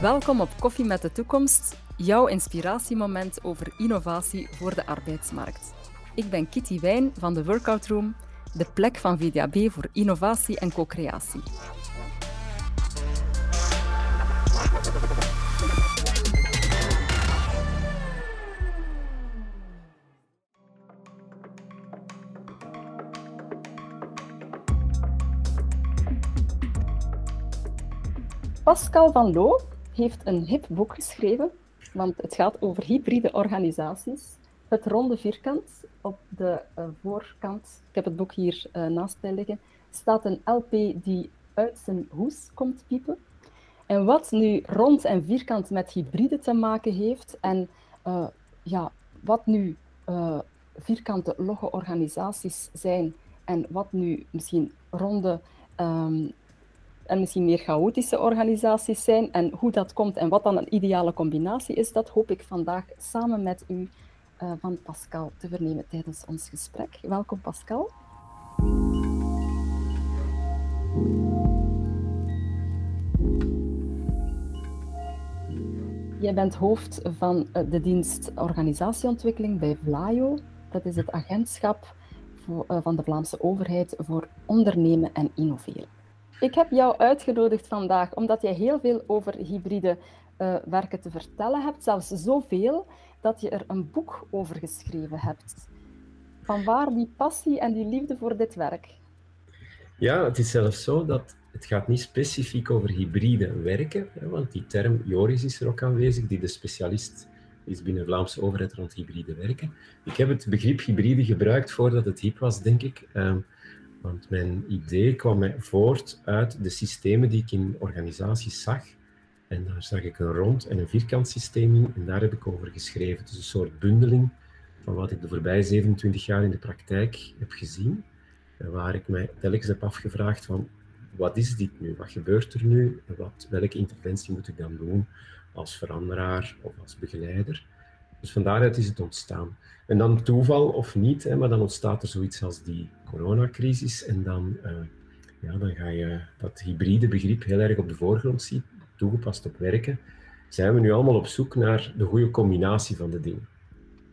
Welkom op Koffie met de Toekomst, jouw inspiratiemoment over innovatie voor de arbeidsmarkt. Ik ben Kitty Wijn van de Workout Room, de plek van VDAB voor innovatie en co-creatie. Pascal van Loo heeft een hip boek geschreven, want het gaat over hybride organisaties. Het ronde vierkant op de uh, voorkant, ik heb het boek hier uh, naast mij liggen, staat een LP die uit zijn hoes komt piepen. En wat nu rond en vierkant met hybride te maken heeft en uh, ja, wat nu vierkante logge organisaties zijn en wat nu misschien ronde um, en misschien meer chaotische organisaties zijn. En hoe dat komt en wat dan een ideale combinatie is, dat hoop ik vandaag samen met u uh, van Pascal te vernemen tijdens ons gesprek. Welkom Pascal. Jij bent hoofd van eh, de dienst organisatieontwikkeling bij Vlaio. Dat is het agentschap eh, van de Vlaamse overheid voor ondernemen en innoveren. Ik heb jou uitgenodigd vandaag omdat jij heel veel over hybride uh, werken te vertellen hebt. Zelfs zoveel dat je er een boek over geschreven hebt. Vanwaar die passie en die liefde voor dit werk? Ja, het is zelfs zo dat het gaat niet specifiek over hybride werken, hè, want die term Joris is er ook aanwezig, die de specialist is binnen de Vlaamse overheid rond hybride werken. Ik heb het begrip hybride gebruikt voordat het hip was, denk ik. Uh, want mijn idee kwam mij voort uit de systemen die ik in organisaties zag. En daar zag ik een rond en een vierkant systeem in. En daar heb ik over geschreven. Is een soort bundeling van wat ik de voorbije 27 jaar in de praktijk heb gezien. Waar ik mij telkens heb afgevraagd van, wat is dit nu? Wat gebeurt er nu? Wat, welke interventie moet ik dan doen als veranderaar of als begeleider? Dus van daaruit is het ontstaan. En dan toeval of niet, hè, maar dan ontstaat er zoiets als die coronacrisis. En dan, uh, ja, dan ga je dat hybride begrip heel erg op de voorgrond zien, toegepast op werken. Zijn we nu allemaal op zoek naar de goede combinatie van de dingen?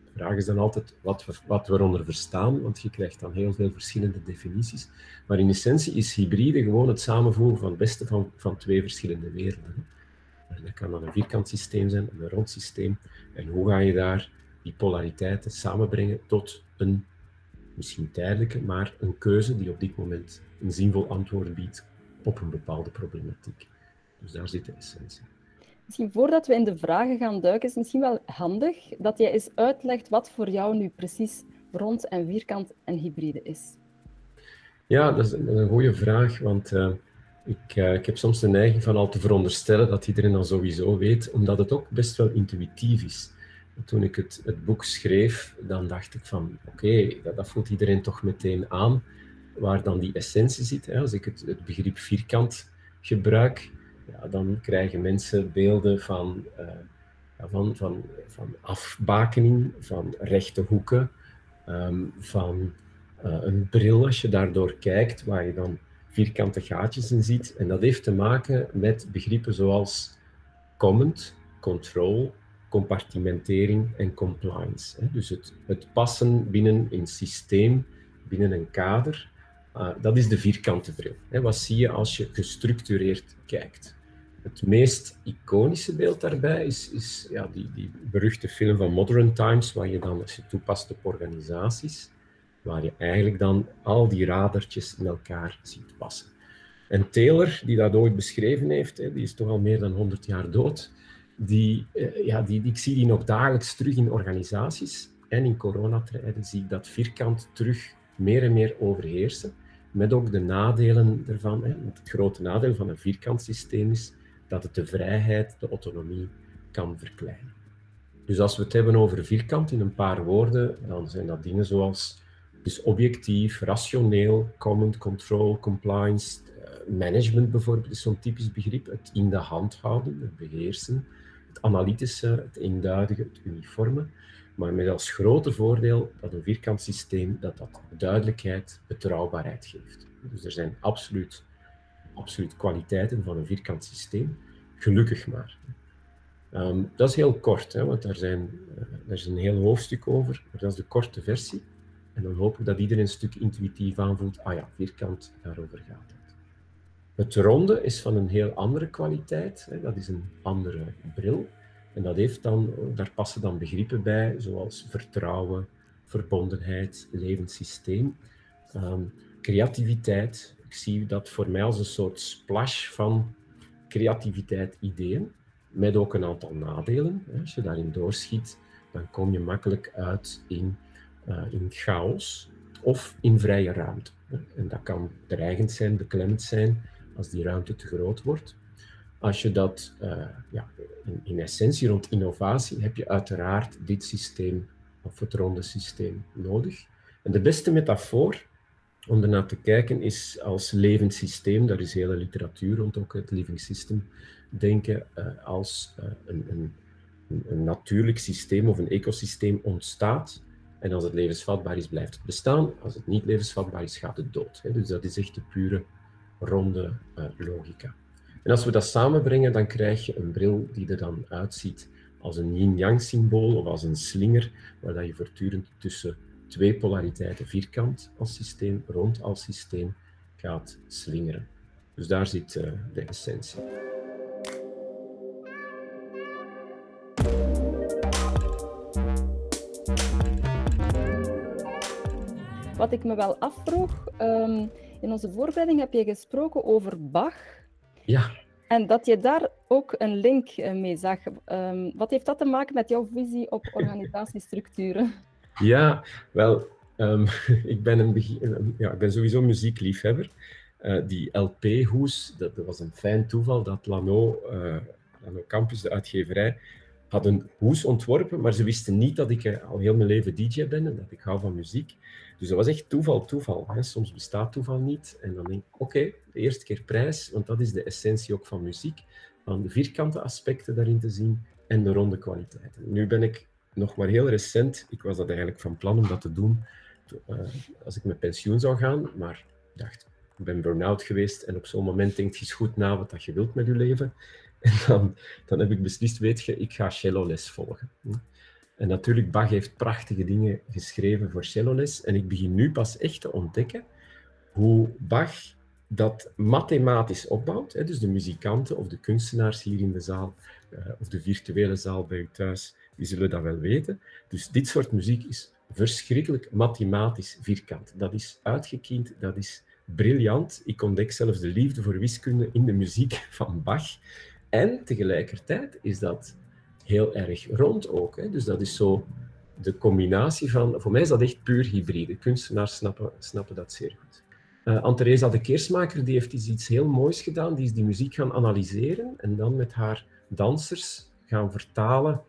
De vraag is dan altijd wat we, wat we eronder verstaan, want je krijgt dan heel veel verschillende definities. Maar in essentie is hybride gewoon het samenvoegen van het beste van, van twee verschillende werelden. Dat kan dan een vierkant systeem zijn, een rond systeem. En hoe ga je daar die polariteiten samenbrengen tot een, misschien tijdelijke, maar een keuze die op dit moment een zinvol antwoord biedt op een bepaalde problematiek. Dus daar zit de essentie. Misschien voordat we in de vragen gaan duiken, is het misschien wel handig dat jij eens uitlegt wat voor jou nu precies rond en vierkant en hybride is. Ja, dat is een, goede vraag, want uh, ik, uh, ik heb soms de neiging van al te veronderstellen dat iedereen dat sowieso weet, omdat het ook best wel intuïtief is toen ik het, het boek schreef, dan dacht ik van oké, dat, dat, voelt iedereen toch meteen aan, waar dan die essentie zit. Hè. Als ik het, het begrip vierkant gebruik, ja, dan krijgen mensen beelden van, uh, van, van, van afbakening, van rechte hoeken, um, van uh, een bril als je daardoor kijkt, waar je dan vierkante gaatjes in ziet. En dat heeft te maken met begrippen zoals comment, control, compartimentering en compliance. Dus het, het passen binnen een systeem, binnen een kader, uh, dat is de vierkante bril. Wat zie je als je gestructureerd kijkt? Het meest iconische beeld daarbij is, is ja, die, die beruchte film van Modern Times, waar je dan, als je toepast op organisaties, waar je eigenlijk dan al die radertjes in elkaar ziet passen. En Taylor, die dat ooit beschreven heeft, die is toch al meer dan 100 jaar dood, die, uh, ja, die, ik zie die nog dagelijks terug in organisaties. En in coronatijden zie ik dat vierkant terug meer en meer overheersen. Met ook de nadelen ervan. Hè. Het grote nadeel van een vierkant systeem is dat het de vrijheid, de autonomie kan verkleinen. Dus als we het hebben over vierkant in een paar woorden, dan zijn dat dingen zoals dus objectief, rationeel, common control, compliance, eh, management bijvoorbeeld is zo'n typisch begrip. Het in de hand houden, het beheersen, het analytische, het eenduidige, het uniforme. maar met als grote voordeel dat een vierkant systeem dat dat duidelijkheid, betrouwbaarheid geeft. Dus er zijn absoluut, absoluut kwaliteiten van een vierkant systeem, gelukkig maar. Ehm, dat is heel kort, hè, want daar, zijn, uh, daar is een heel hoofdstuk over, maar dat is de korte versie. En dan hoop ik dat iedereen een stuk intuïtief aanvoelt, ah ja, vierkant, daarover gaat het. Het ronde is van een heel andere kwaliteit, hè, dat is een andere bril. En dat heeft dan, daar passen dan begrippen bij, zoals vertrouwen, verbondenheid, levend systeem, ehm, creativiteit. Ik zie dat voor mij als een soort splash van creativiteit, ideeën, met ook een aantal nadelen. Als je daarin doorschiet, dan kom je makkelijk uit in, in chaos of in vrije ruimte. En dat kan dreigend zijn, beklemmend zijn, als die ruimte te groot wordt. Als je dat uh, ja, in, in, essentie rond innovatie heb je uiteraard dit systeem of het ronde systeem nodig. En de beste metafoor om ernaar te kijken is als levend systeem. Daar is hele literatuur rond ook het living system denken uh, als een, een, een, natuurlijk systeem of een ecosysteem ontstaat. En als het levensvatbaar is, blijft het bestaan. Als het niet levensvatbaar is, gaat het dood. Dus dat is echt de pure ronde logica. En als we dat samenbrengen, dan krijg je een bril die er dan uitziet als een yin-yang symbool of als een slinger, waar dat je voortdurend tussen twee polariteiten, vierkant als systeem, rond als systeem, gaat slingeren. Dus daar zit uh, de essentie. Wat ik me wel afvroeg, um, in onze voorbereiding heb je gesproken over Bach ja. En dat je daar ook een link eh, mee zag. Um, wat heeft dat te maken met jouw visie op organisatiestructuren? Ja, wel, um, ik, ben een ja, ik ben sowieso muziekliefhebber. Uh, die LP-hoes, dat, dat, was een fijn toeval dat Lano, uh, Lano Campus, de uitgeverij, had een hoes ontworpen, maar ze wisten niet dat ik al heel mijn leven DJ ben en dat ik hou van muziek. Dus dat was echt toeval, toeval. Hè. Soms bestaat toeval niet. En dan denk ik, oké, de eerste keer prijs, want dat is de essentie ook van muziek. Van de vierkante aspecten daarin te zien en de ronde kwaliteiten. Nu ben ik nog maar heel recent, ik was dat eigenlijk van plan om dat te doen uh, als ik met pensioen zou gaan, maar dacht, ik ben burn-out geweest en op zo'n moment denkt je eens goed na wat dat je wilt met je leven. En dan, dan heb ik beslist, weet je, ik ga cello-les volgen. En natuurlijk, Bach heeft prachtige dingen geschreven voor celloles. En ik begin nu pas echt te ontdekken hoe Bach dat mathematisch opbouwt. Dus de muzikanten of de kunstenaars hier in de zaal, uh, of de virtuele zaal bij u thuis, die zullen dat wel weten. Dus dit soort muziek is verschrikkelijk mathematisch vierkant. Dat is uitgekiend, dat is briljant. Ik ontdek zelfs de liefde voor wiskunde in de muziek van Bach. En tegelijkertijd is dat heel erg rond ook. Hè. Dus dat is zo de combinatie van... Voor mij is dat echt puur hybride. Kunstenaars snappen, dat zeer goed. Uh, de Keersmaker die heeft iets heel moois gedaan. Die is die muziek gaan analyseren en dan met haar dansers gaan vertalen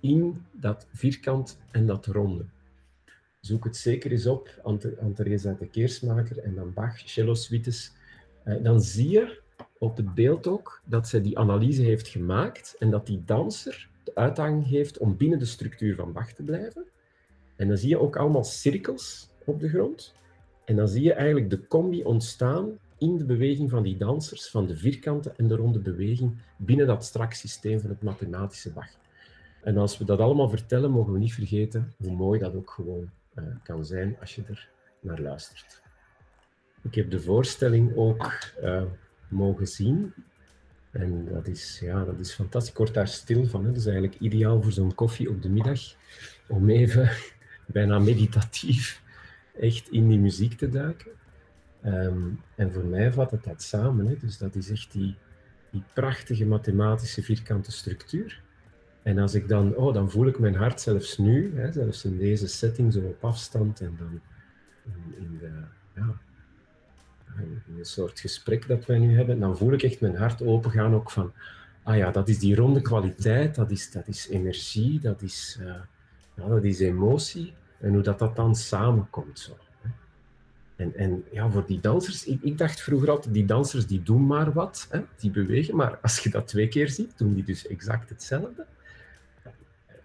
in dat vierkant en dat ronde. Zoek het zeker eens op, Anne-Theresa de Keersmaker en dan Bach, cello suites. Uh, dan zie je op het beeld ook dat zij die analyse heeft gemaakt en dat die danser de uitdaging heeft om binnen de structuur van Bach te blijven. En dan zie je ook allemaal cirkels op de grond. En dan zie je eigenlijk de combi ontstaan in de beweging van die dansers, van de vierkante en de ronde beweging binnen dat strak systeem van het mathematische Bach. En als we dat allemaal vertellen, mogen we niet vergeten hoe mooi dat ook gewoon uh, kan zijn als je er naar luistert. Ik heb de voorstelling ook uh, mogen zien en dat is, ja, dat is fantastisch. Ik word daar stil van. Hè. Dat is eigenlijk ideaal voor zo'n koffie op de middag. Om even bijna meditatief echt in die muziek te duiken. Um, en voor mij vat het dat samen. Hè. Dus dat is echt die, die prachtige mathematische vierkante structuur. En als ik dan, oh, dan voel ik mijn hart zelfs nu, hè, zelfs in deze setting, zo op afstand en dan in, in de, ja, in een soort gesprek dat wij nu hebben, dan voel ik echt mijn hart opengaan ook van, ah ja, dat is die ronde kwaliteit, dat is, dat is energie, dat is, uh, ja, dat is emotie. En hoe dat, dat dan samenkomt. Zo. En, en ja, voor die dansers, ik, ik, dacht vroeger altijd, die dansers die doen maar wat, hè, die bewegen, maar als je dat twee keer ziet, doen die dus exact hetzelfde.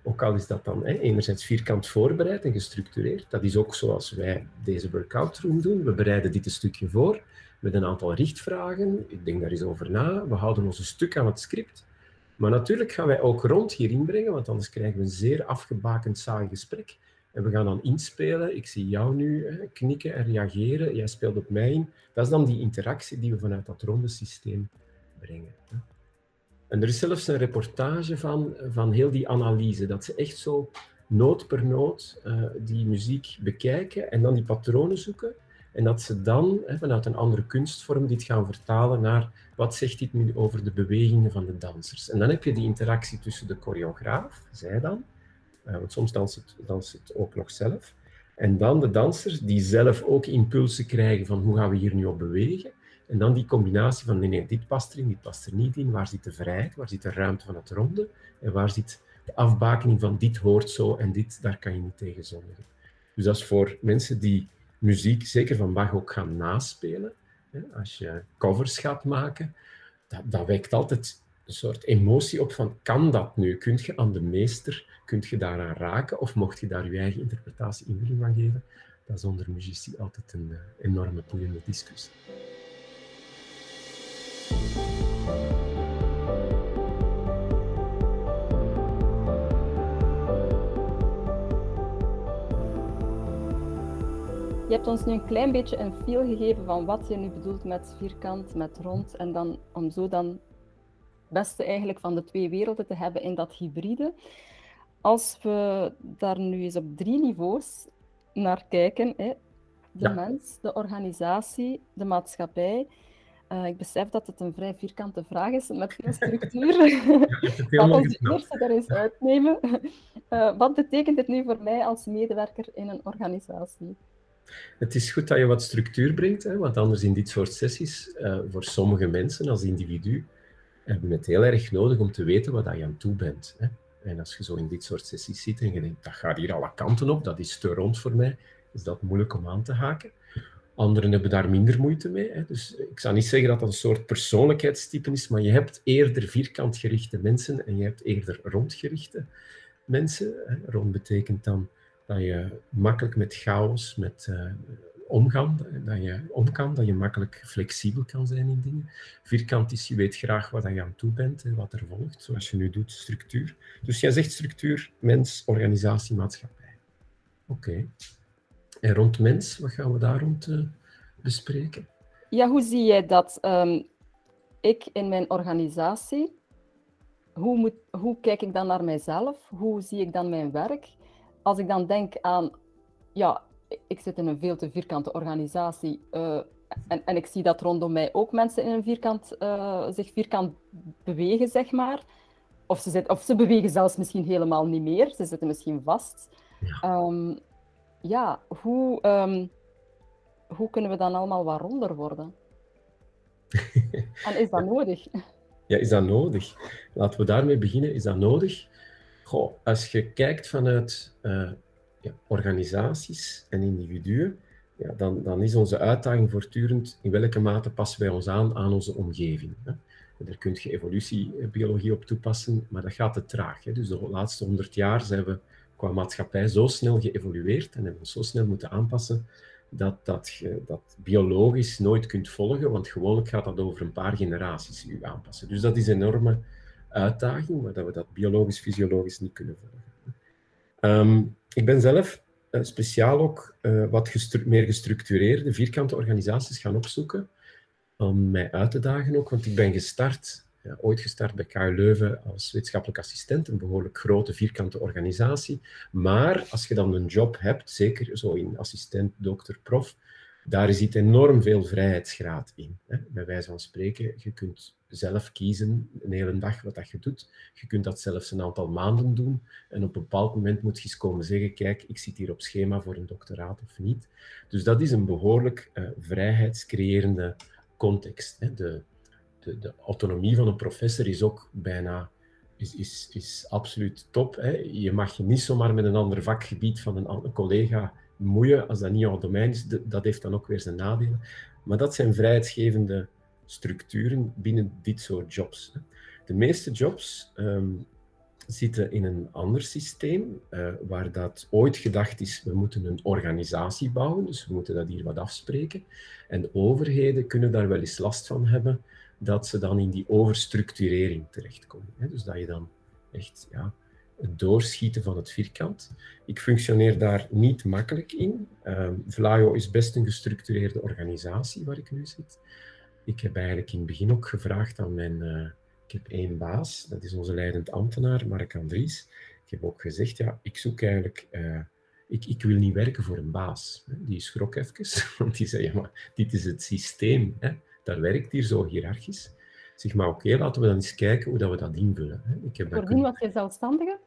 Ook al is dat dan hè, enerzijds vierkant voorbereid en gestructureerd. Dat is ook zoals wij deze workout room doen. We bereiden dit een stukje voor met een aantal richtvragen. Ik denk daar eens over na. We houden ons een stuk aan het script. Maar natuurlijk gaan wij ook rond hierin brengen, want anders krijgen we een zeer afgebakend saai gesprek. En we gaan dan inspelen. Ik zie jou nu hè, knikken en reageren. Jij speelt op mij in. Dat is dan die interactie die we vanuit dat ronde systeem brengen. En er is zelfs een reportage van, van heel die analyse, dat ze echt zo noot per noot uh, die muziek bekijken en dan die patronen zoeken. En dat ze dan hè, vanuit een andere kunstvorm dit gaan vertalen naar wat zegt dit nu over de bewegingen van de dansers. En dan heb je die interactie tussen de choreograaf, zij dan, uh, want soms danst het, danst het ook nog zelf, en dan de dansers die zelf ook impulsen krijgen van hoe gaan we hier nu op bewegen. En dan die combinatie van nee, nee, dit past erin, dit past er niet in. Waar zit de vrijheid, waar zit de ruimte van het ronde en waar zit de afbakening van dit hoort zo en dit, daar kan je niet tegen zondigen. Dus dat is voor mensen die muziek, zeker van Bach, ook gaan naspelen. Als je covers gaat maken, dat, dat wekt altijd een soort emotie op van kan dat nu? Kunt je aan de meester, kunt je daaraan raken of mocht je daar je eigen interpretatie invulling van geven? Dat is onder muzici altijd een uh, enorme boeiende discussie. Je hebt ons nu een klein beetje een feel gegeven van wat je nu bedoelt met vierkant, met rond. En dan om zo dan het beste eigenlijk van de twee werelden te hebben in dat hybride. Als we daar nu eens op drie niveaus naar kijken, hè, de mens, de organisatie, de maatschappij, uh, ik besef dat het een vrij vierkante vraag is met veel structuur. Laten we de eerste daar eens uitnemen. Uh, wat betekent dit nu voor mij als medewerker in een organisatie? Het is goed dat je wat structuur brengt, hè, want anders in dit soort sessies, uh, voor sommige mensen als individu, hebben we het heel erg nodig om te weten wat je aan toe bent. Hè. En als je zo in dit soort sessies zit en je denkt, dat gaat hier alle kanten op, dat is te rond voor mij, is dat moeilijk om aan te haken. Anderen hebben daar minder moeite mee. Hè. Dus ik zou niet zeggen dat dat een soort persoonlijkheidstype is, maar je hebt eerder vierkantgerichte mensen en je hebt eerder rondgerichte mensen. Hè. Rond betekent dan dat je makkelijk met chaos met, uh, dat je om kan, dat je makkelijk flexibel kan zijn in dingen. Vierkant is, je weet graag wat je aan toe bent en wat er volgt, zoals je nu doet, structuur. Dus jij zegt structuur, mens, organisatie, maatschappij. Oké. En rond mens, wat gaan we daar rond uh, bespreken? Ja, hoe zie jij dat? Um, ik in mijn organisatie, hoe, moet, hoe kijk ik dan naar mijzelf? Hoe zie ik dan mijn werk? Als ik dan denk aan, ja, ik zit in een veel te vierkante organisatie uh, en, en ik zie dat rondom mij ook mensen in een vierkant, uh, zich vierkant bewegen, zeg maar. Of ze, zit, of ze bewegen zelfs misschien helemaal niet meer, ze zitten misschien vast. Ja. Um, ja, hoe, um, hoe kunnen we dan allemaal wat ronder worden? en is dat nodig? Ja, is dat nodig? Laten we daarmee beginnen. Is dat nodig? Goh, als je kijkt vanuit uh, ja, organisaties en individuen, ja, dan, dan is onze uitdaging voortdurend in welke mate passen wij ons aan aan onze omgeving. Hè? Daar kun je evolutiebiologie op toepassen, maar dat gaat te traag. Hè? Dus de laatste honderd jaar zijn we qua maatschappij zo snel geëvolueerd en hebben we zo snel moeten aanpassen dat, dat je dat biologisch nooit kunt volgen, want gewoonlijk gaat dat over een paar generaties u aanpassen. Dus dat is een enorme uitdaging, maar dat we dat biologisch-fysiologisch niet kunnen volgen. Um, ik ben zelf uh, speciaal ook uh, wat meer gestructureerde, vierkante organisaties gaan opzoeken om mij uit te dagen ook, want ik ben gestart ja, ooit gestart bij KU Leuven als wetenschappelijk assistent, een behoorlijk grote vierkante organisatie. Maar als je dan een job hebt, zeker zo in assistent, dokter, prof, daar zit enorm veel vrijheidsgraad in. Hè. Bij wijze van spreken, je kunt zelf kiezen een hele dag wat dat je doet. Je kunt dat zelfs een aantal maanden doen. En op een bepaald moment moet je eens komen zeggen, kijk, ik zit hier op schema voor een doctoraat of niet. Dus dat is een behoorlijk uh, vrijheidscreërende context. Hè. De, de, de, autonomie van een professor is ook bijna is, is, is absoluut top. Hè. Je mag je niet zomaar met een ander vakgebied van een, collega moeien als dat niet jouw domein is. dat heeft dan ook weer zijn nadelen. Maar dat zijn vrijheidsgevende structuren binnen dit soort jobs. De meeste jobs um, zitten in een ander systeem, uh, waar dat ooit gedacht is, we moeten een organisatie bouwen, dus we moeten dat hier wat afspreken. En overheden kunnen daar wel eens last van hebben, dat ze dan in die overstructurering terechtkomen. Dus dat je dan echt ja, het doorschieten van het vierkant. Ik functioneer daar niet makkelijk in. Uh, Vlaio is best een gestructureerde organisatie waar ik nu zit. Ik heb eigenlijk in het begin ook gevraagd aan mijn... Uh, ik heb één baas, dat is onze leidend ambtenaar, Mark Andries. Ik heb ook gezegd, ja, ik zoek eigenlijk... Uh, ik, ik, wil niet werken voor een baas. Die schrok even, want die zei, ja, maar dit is het systeem. Hè? Dat werkt hier zo hiërarchisch. Zeg maar, oké, okay, laten we dan eens kijken hoe dat we dat invullen. Ik heb Voordien was je zelfstandige?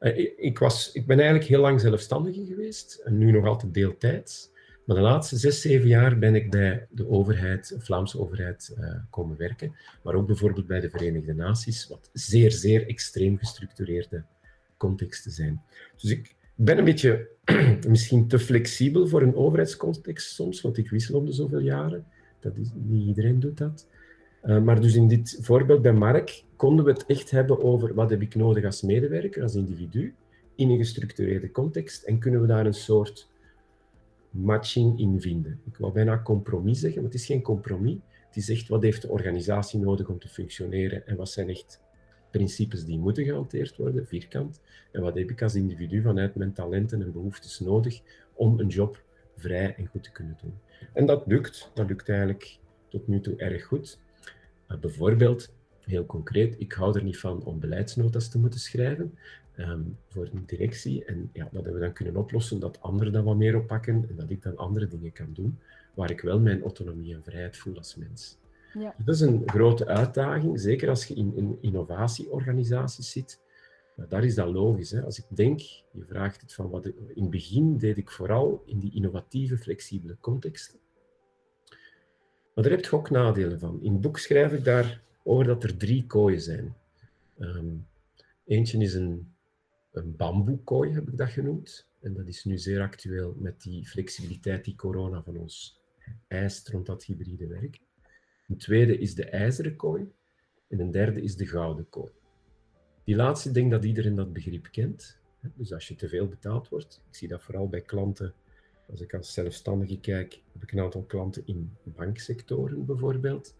Uh, ik, was, ik ben eigenlijk heel lang zelfstandige geweest, en nu nog altijd deeltijds. Maar de laatste zes, zeven jaar ben ik bij de overheid, de Vlaamse overheid, uh, komen werken. Maar ook bijvoorbeeld bij de Verenigde Naties, wat zeer, zeer extreem gestructureerde contexten zijn. Dus ik ben een beetje misschien te flexibel voor een overheidscontext soms, want ik wissel om de zoveel jaren. Dat is, niet iedereen doet dat. Uh, maar dus in dit voorbeeld bij Mark konden we het echt hebben over wat heb ik nodig als medewerker, als individu, in een gestructureerde context en kunnen we daar een soort matching in vinden. Ik wou bijna compromis zeggen, maar het is geen compromis. Het is echt wat heeft de organisatie nodig om te functioneren en wat zijn echt principes die moeten gehanteerd worden, vierkant. En wat heb ik als individu vanuit mijn talenten en behoeftes nodig om een job vrij en goed te kunnen doen. En dat lukt. Dat lukt eigenlijk tot nu toe erg goed. Uh, bijvoorbeeld, heel concreet, ik hou er niet van om beleidsnotas te moeten schrijven um, voor een directie. En ja, dat hebben we dan kunnen oplossen, dat anderen dat wat meer oppakken en dat ik dan andere dingen kan doen, waar ik wel mijn autonomie en vrijheid voel als mens. Ja. Dat is een grote uitdaging, zeker als je in, in innovatieorganisaties zit. Daar is dat logisch. Hè? Als ik denk, je vraagt het van wat in het begin deed ik vooral in die innovatieve, flexibele contexten. Maar daar heb je ook nadelen van. In het boek schrijf ik daar over dat er drie kooien zijn. Um, eentje is een een bamboekooi, heb ik dat genoemd. En dat is nu zeer actueel met die flexibiliteit die corona van ons eist rond dat hybride werk. Een tweede is de ijzeren kooi. En een derde is de gouden kooi. Die laatste, denk dat iedereen dat begrip kent. Dus als je te veel betaald wordt, ik zie dat vooral bij klanten, als ik als zelfstandige kijk, heb ik een aantal klanten in banksectoren bijvoorbeeld.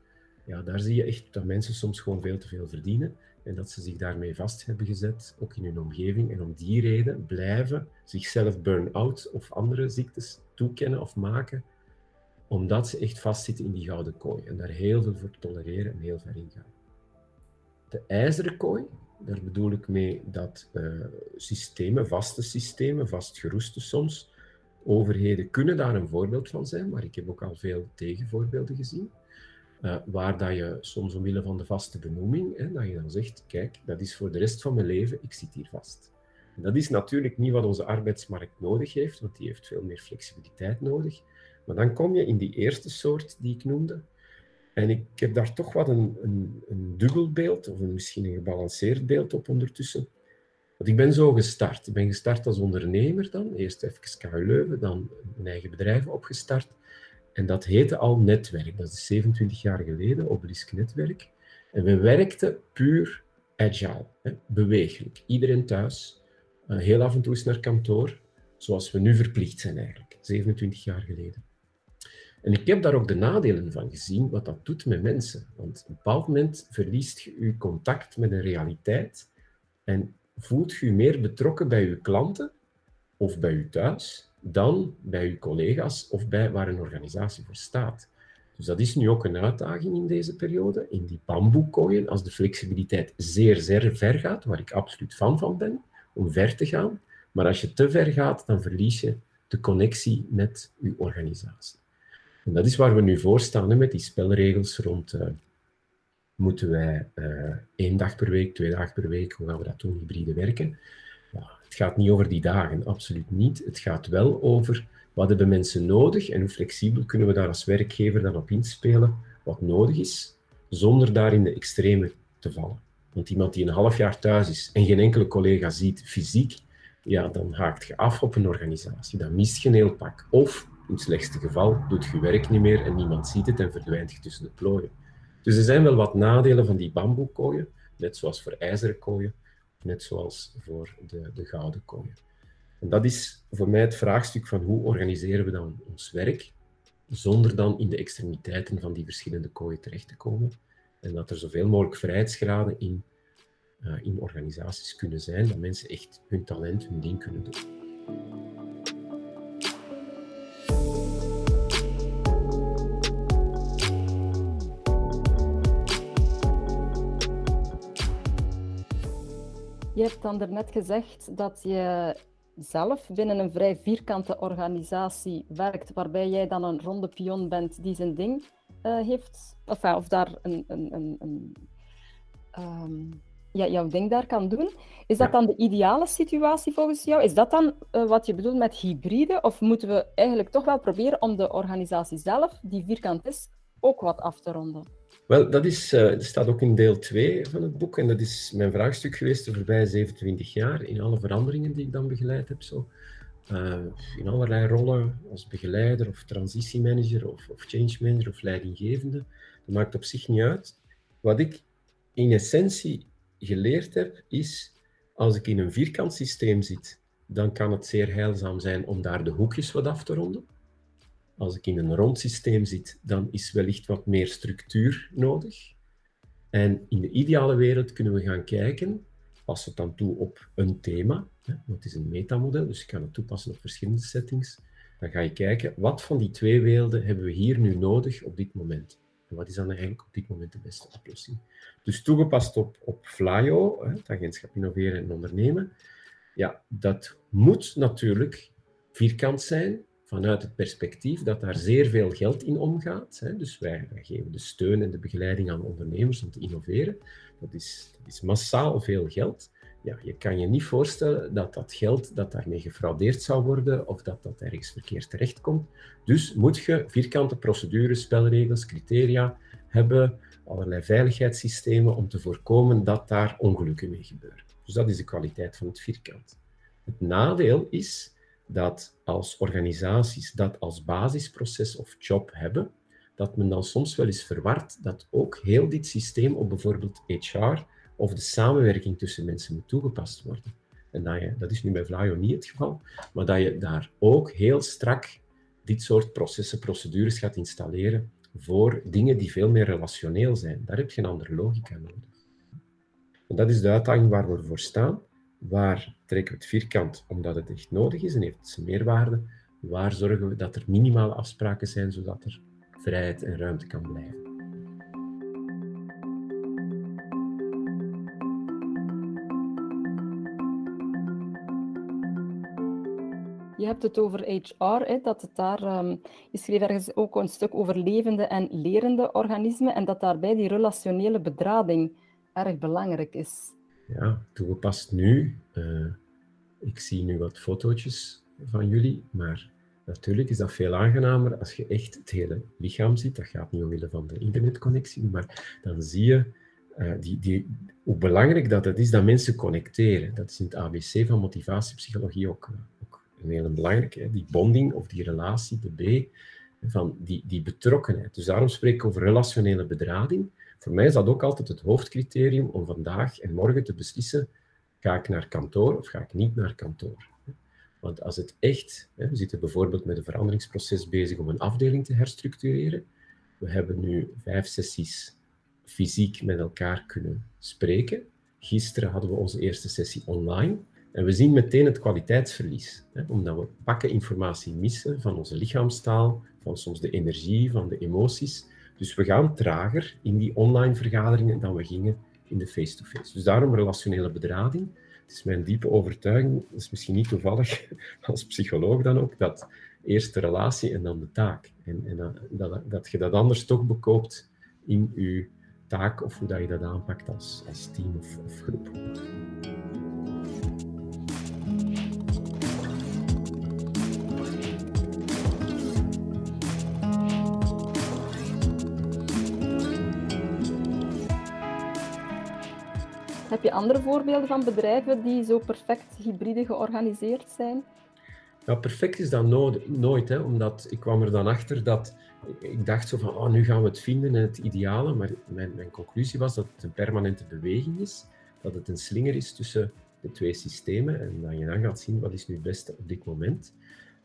Ja, daar zie je echt dat mensen soms gewoon veel te veel verdienen en dat ze zich daarmee vast hebben gezet, ook in hun omgeving. En om die reden blijven zichzelf burn-out of andere ziektes toekennen of maken, omdat ze echt vastzitten in die gouden kooi en daar heel veel voor tolereren en heel ver in gaan. De ijzeren kooi, daar bedoel ik mee dat uh, systemen, vaste systemen, vastgeroeste soms, overheden kunnen daar een voorbeeld van zijn, maar ik heb ook al veel tegenvoorbeelden gezien. Uh, waar dat je soms omwille van de vaste benoeming, hè, dat je dan zegt, kijk, dat is voor de rest van mijn leven, ik zit hier vast. Dat is natuurlijk niet wat onze arbeidsmarkt nodig heeft, want die heeft veel meer flexibiliteit nodig. Maar dan kom je in die eerste soort die ik noemde. En ik heb daar toch wat een, een, een dubbel beeld, of misschien een gebalanceerd beeld op ondertussen. Want ik ben zo gestart. Ik ben gestart als ondernemer dan. Eerst even KU Leuven, dan een eigen bedrijf opgestart. En dat heette al Netwerk. Dat is 27 jaar geleden, Obelisk Netwerk. En we werkten puur agile, hè, bewegelijk. Iedereen thuis, uh, heel af en toe eens naar kantoor, zoals we nu verplicht zijn eigenlijk, 27 jaar geleden. En ik heb daar ook de nadelen van gezien, wat dat doet met mensen. Want op een bepaald moment verliest je je contact met een realiteit en voelt je je meer betrokken bij je klanten of bij je thuis dan bij uw collega's of bij waar een organisatie voor staat. Dus dat is nu ook een uitdaging in deze periode, in die bamboekooien, als de flexibiliteit zeer, zeer ver gaat, waar ik absoluut fan van ben, om ver te gaan. Maar als je te ver gaat, dan verlies je de connectie met uw organisatie. Dat is waar we nu voor staan, met die spelregels rond... Uh, moeten wij uh, één dag per week, twee dagen per week, hoe gaan we dat doen, hybride werken? Het gaat niet over die dagen, absoluut niet. Het gaat wel over wat hebben mensen nodig en hoe flexibel kunnen we daar als werkgever dan op inspelen wat nodig is, zonder daar in de extreme te vallen. Want iemand die een half jaar thuis is en geen enkele collega ziet fysiek, ja, dan haakt je af op een organisatie. Dan mist je een heel pak. Of, in het slechtste geval, doet je werk niet meer en niemand ziet het en verdwijnt je tussen de plooien. Dus er zijn wel wat nadelen van die bamboekooien, net zoals voor ijzeren kooien, net zoals voor de, de gouden kooien. En dat is voor mij het vraagstuk van hoe organiseren we dan ons werk, zonder dan in de extremiteiten van die verschillende kooien terecht te komen. En dat er zoveel mogelijk vrijheidsgraden in, uh, in organisaties kunnen zijn, dat mensen echt hun talent, hun ding kunnen doen. Je hebt dan daarnet gezegd dat je zelf binnen een vrij vierkante organisatie werkt, waarbij jij dan een ronde pion bent die zijn ding uh, heeft, of, of daar een, een, een, een um, ja, jouw ding daar kan doen. Is dat dan de ideale situatie volgens jou? Is dat dan uh, wat je bedoelt met hybride? Of moeten we eigenlijk toch wel proberen om de organisatie zelf, die vierkant is, ook wat af te ronden? Wel, dat, is, dat staat ook in deel 2 van het boek. En dat is mijn vraagstuk geweest de voorbije 27 jaar in alle veranderingen die ik dan begeleid heb. Zo. Uh, in allerlei rollen als begeleider of transitiemanager of, of change manager of leidinggevende. Dat maakt op zich niet uit. Wat ik in essentie geleerd heb, is als ik in een vierkant systeem zit, dan kan het zeer heilzaam zijn om daar de hoekjes wat af te ronden. Als ik in een rond systeem zit, dan is wellicht wat meer structuur nodig. En in de ideale wereld kunnen we gaan kijken, pas het dan toe op een thema, hè, want het is een metamodel, dus je kan het toepassen op verschillende settings. Dan ga je kijken, wat van die twee werelden hebben we hier nu nodig op dit moment? En wat is dan eigenlijk op dit moment de beste oplossing? Dus toegepast op, op Flyo, het agentschap innoveren en ondernemen, ja, dat moet natuurlijk vierkant zijn, vanuit het perspectief dat daar zeer veel geld in omgaat. Hè. Dus wij, geven de steun en de begeleiding aan ondernemers om te innoveren. Dat is, is massaal veel geld. Ja, je kan je niet voorstellen dat dat geld dat daarmee gefraudeerd zou worden of dat dat ergens verkeerd terechtkomt. Dus moet je vierkante procedures, spelregels, criteria hebben, allerlei veiligheidssystemen om te voorkomen dat daar ongelukken mee gebeuren. Dus dat is de kwaliteit van het vierkant. Het nadeel is dat als organisaties dat als basisproces of job hebben, dat men dan soms wel eens verward dat ook heel dit systeem op bijvoorbeeld HR of de samenwerking tussen mensen moet toegepast worden. En dat, je, dat is nu bij Vlaio niet het geval, maar dat je daar ook heel strak dit soort processen, procedures gaat installeren voor dingen die veel meer relationeel zijn. Daar heb je een andere logica nodig. En dat is de uitdaging waar we voor staan. Waar trekken we het vierkant omdat het echt nodig is en heeft zijn meerwaarde? Waar zorgen we dat er minimale afspraken zijn zodat er vrijheid en ruimte kan blijven? Je hebt het over HR, hè, dat het daar, um, je schreef ergens ook een stuk over levende en lerende organismen en dat daarbij die relationele bedrading erg belangrijk is. Ja, toegepast nu. Uh, ik zie nu wat fotootjes van jullie, maar natuurlijk is dat veel aangenamer als je echt het hele lichaam ziet. Dat gaat niet omwille van de internetconnectie, maar dan zie je uh, die, die, hoe belangrijk dat het is dat mensen connecteren. Dat is in het ABC van motivatiepsychologie ook, ook een hele belangrijke. Die bonding of die relatie, de B, van die, die betrokkenheid. Dus daarom spreek ik over relationele bedrading. Voor mij is dat ook altijd het hoofdcriterium om vandaag en morgen te beslissen, ga ik naar kantoor of ga ik niet naar kantoor? Want als het echt, we zitten bijvoorbeeld met een veranderingsproces bezig om een afdeling te herstructureren. We hebben nu vijf sessies fysiek met elkaar kunnen spreken. Gisteren hadden we onze eerste sessie online. En we zien meteen het kwaliteitsverlies, omdat we pakken informatie missen van onze lichaamstaal, van soms de energie, van de emoties. Dus we gaan trager in die online vergaderingen dan we gingen in de face-to-face. Dus daarom relationele bedrading. Het is mijn diepe overtuiging, dat is misschien niet toevallig als psycholoog dan ook, dat eerst de relatie en dan de taak. En, en dat, dat, je dat anders toch bekoopt in je taak of hoe dat je dat aanpakt als, als team of, of groep. Heb je andere voorbeelden van bedrijven die zo perfect hybride georganiseerd zijn? Ja, perfect is dat nooit, hè, omdat ik kwam er dan achter dat ik dacht zo van, oh, nu gaan we het vinden en het ideale, maar mijn, mijn conclusie was dat het een permanente beweging is dat het een slinger is tussen de twee systemen en dat je dan gaat zien wat is nu het beste op dit moment.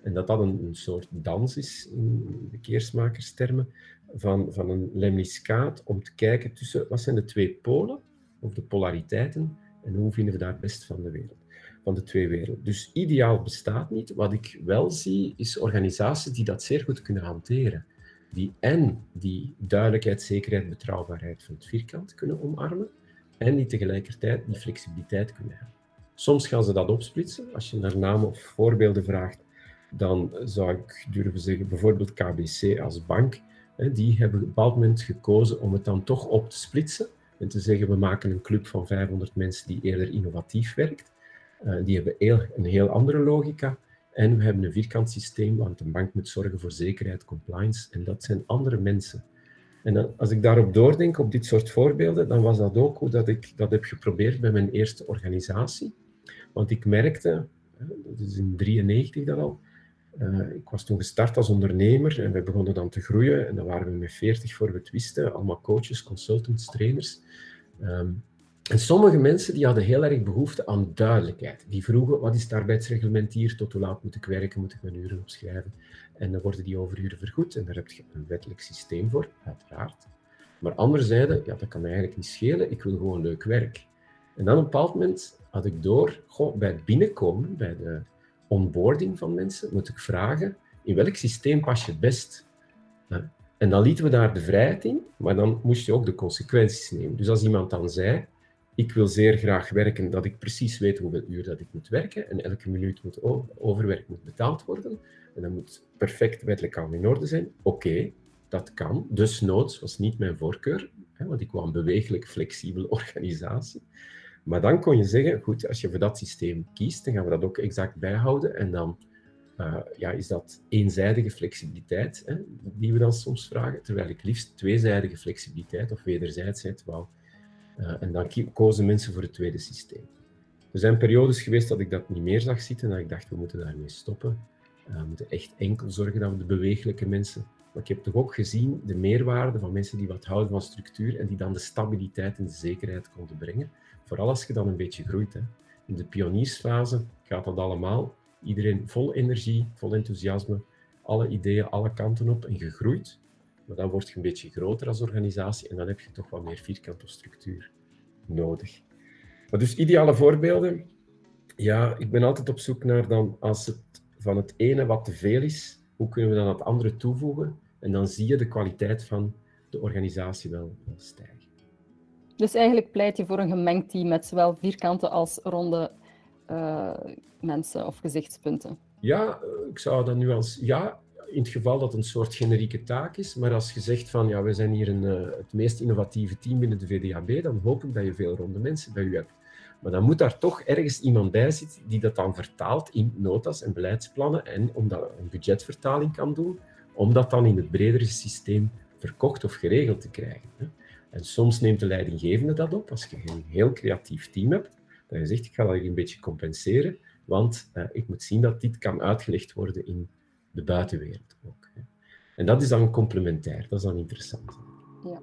En dat dat een, soort dans is, in de keersmakerstermen, van, van een lemniscaat om te kijken tussen wat zijn de twee polen, of de polariteiten, en hoe vinden we daar het best van de wereld van de twee werelden. Dus ideaal bestaat niet. Wat ik wel zie, is organisaties die dat zeer goed kunnen hanteren. Die en die duidelijkheid, zekerheid, betrouwbaarheid van het vierkant kunnen omarmen, en die tegelijkertijd die flexibiliteit kunnen hebben. Soms gaan ze dat opsplitsen. Als je naar namen of voorbeelden vraagt, dan zou ik durven zeggen, bijvoorbeeld KBC als bank, die hebben op een bepaald moment gekozen om het dan toch op te splitsen en te zeggen, we maken een club van 500 mensen die eerder innovatief werkt. Eh, die hebben een heel andere logica. En we hebben een vierkant systeem, want een bank moet zorgen voor zekerheid, compliance. En dat zijn andere mensen. En als ik daarop doordenk, op dit soort voorbeelden, dan was dat ook hoe dat ik dat heb geprobeerd bij mijn eerste organisatie. Want ik merkte, dat is in 1993 dat al, uh, ik was toen gestart als ondernemer en we begonnen dan te groeien. En dan waren we met 40 voor we het wisten, allemaal coaches, consultants, trainers. Ehm, en sommige mensen die hadden heel erg behoefte aan duidelijkheid. Die vroegen, wat is het arbeidsreglement hier? Tot hoe laat moet ik werken? Moet ik mijn uren opschrijven? En dan worden die overuren vergoed. En daar heb je een wettelijk systeem voor, uiteraard. Maar anderen zeiden, ja, dat kan mij eigenlijk niet schelen. Ik wil gewoon leuk werk. En dan op een bepaald moment had ik door, goh, bij het binnenkomen, bij de onboarding van mensen, moet ik vragen, in welk systeem pas je het best? En dan lieten we daar de vrijheid in, maar dan moest je ook de consequenties nemen. Dus als iemand dan zei, ik wil zeer graag werken dat ik precies weet hoeveel uur dat ik moet werken en elke minuut moet overwerk moet betaald worden. En dat moet perfect wettelijk al in orde zijn. Oké, dat kan. Dus noods was niet mijn voorkeur, want ik wou een bewegelijk, flexibele organisatie. Maar dan kon je zeggen, goed, als je voor dat systeem kiest, dan gaan we dat ook exact bijhouden. En dan uh, ja, is dat eenzijdige flexibiliteit, hè, die we dan soms vragen, terwijl ik liefst tweezijdige flexibiliteit of wederzijdsheid wou uh, en dan kozen mensen voor het tweede systeem. Er zijn periodes geweest dat ik dat niet meer zag zitten, dat ik dacht, we moeten daarmee stoppen. Uh, we moeten echt enkel zorgen dat we de bewegelijke mensen... Maar ik heb toch ook gezien de meerwaarde van mensen die wat houden van structuur en die dan de stabiliteit en de zekerheid konden brengen. Vooral als je dan een beetje groeit. Hè. In de pioniersfase gaat dat allemaal. Iedereen vol energie, vol enthousiasme, alle ideeën, alle kanten op en gegroeid. Maar dan word je een beetje groter als organisatie en dan heb je toch wat meer vierkante structuur nodig. Maar dus ideale voorbeelden. Ja, ik ben altijd op zoek naar dan, als het van het ene wat te veel is, hoe kunnen we dan het andere toevoegen? En dan zie je de kwaliteit van de organisatie wel, stijgen. Dus eigenlijk pleit je voor een gemengd team met zowel vierkante als ronde uh, mensen of gezichtspunten? Ja, ik zou dat nu als ja, in het geval dat het een soort generieke taak is. Maar als je zegt van ja, we zijn hier een, uh, het meest innovatieve team binnen de VDAB, dan hoop ik dat je veel ronde mensen bij u hebt. Maar dan moet daar toch ergens iemand bij zitten die dat dan vertaalt in notas en beleidsplannen en omdat een budgetvertaling kan doen, om dat dan in het bredere systeem verkocht of geregeld te krijgen. En soms neemt de leidinggevende dat op, als je een heel creatief team hebt, dat je zegt, ik ga dat een beetje compenseren, want uh, ik moet zien dat dit kan uitgelegd worden in de buitenwereld ook. En dat is dan complementair, dat is dan interessant. Ja.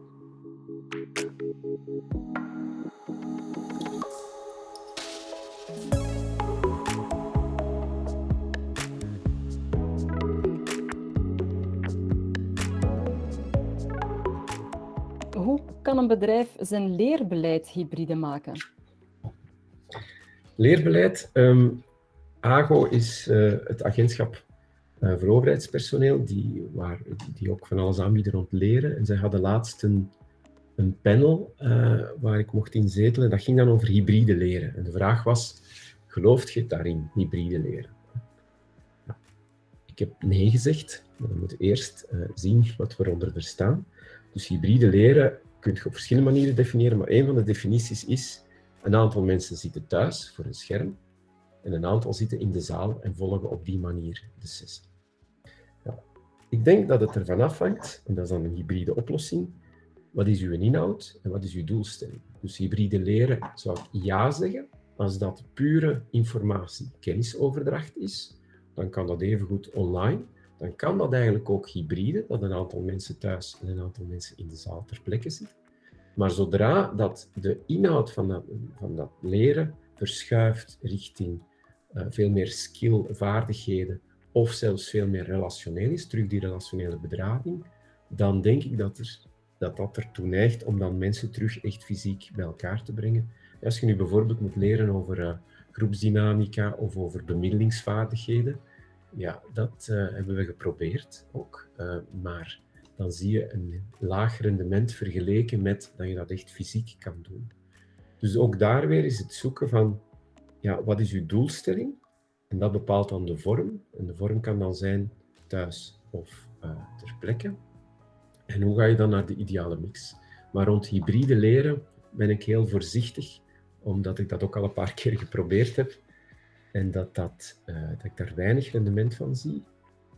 Een bedrijf zijn leerbeleid hybride maken? Leerbeleid. Um, AGO is uh, het agentschap uh, voor overheidspersoneel, die, waar, die ook van alles aanbieden rond leren. En zij hadden laatst een, een panel uh, waar ik mocht in zetelen. Dat ging dan over hybride leren. En de vraag was, gelooft je daarin, hybride leren? Ik heb nee gezegd, dan moeten we eerst zien wat we eronder verstaan. Dus hybride leren kun je op verschillende manieren definiëren, maar een van de definities is, een aantal mensen zitten thuis voor een scherm en een aantal zitten in de zaal en volgen op die manier de sessie. Ik denk dat het ervan afhangt, en dat is dan een hybride oplossing, wat is uw inhoud en wat is uw doelstelling? Dus hybride leren zou ik ja zeggen, als dat pure informatie, kennisoverdracht is, dan kan dat evengoed online. Dan kan dat eigenlijk ook hybride, dat een aantal mensen thuis en een aantal mensen in de zaal ter plekke zitten. Maar zodra dat de inhoud van dat, van dat leren verschuift richting uh, veel meer skill, vaardigheden of zelfs veel meer relationeel is, terug die relationele bedrading, dan denk ik dat er, dat, dat ertoe neigt om dan mensen terug echt fysiek bij elkaar te brengen. Als je nu bijvoorbeeld moet leren over uh, groepsdynamica of over bemiddelingsvaardigheden, ja, dat uh, hebben we geprobeerd ook. Uh, maar dan zie je een laag rendement vergeleken met dat je dat echt fysiek kan doen. Dus ook daar weer is het zoeken van, ja, wat is uw doelstelling? En dat bepaalt dan de vorm. En de vorm kan dan zijn thuis of uh, ter plekke. En hoe ga je dan naar de ideale mix? Maar rond hybride leren ben ik heel voorzichtig, omdat ik dat ook al een paar keer geprobeerd heb. En dat, dat, uh, dat ik daar weinig rendement van zie.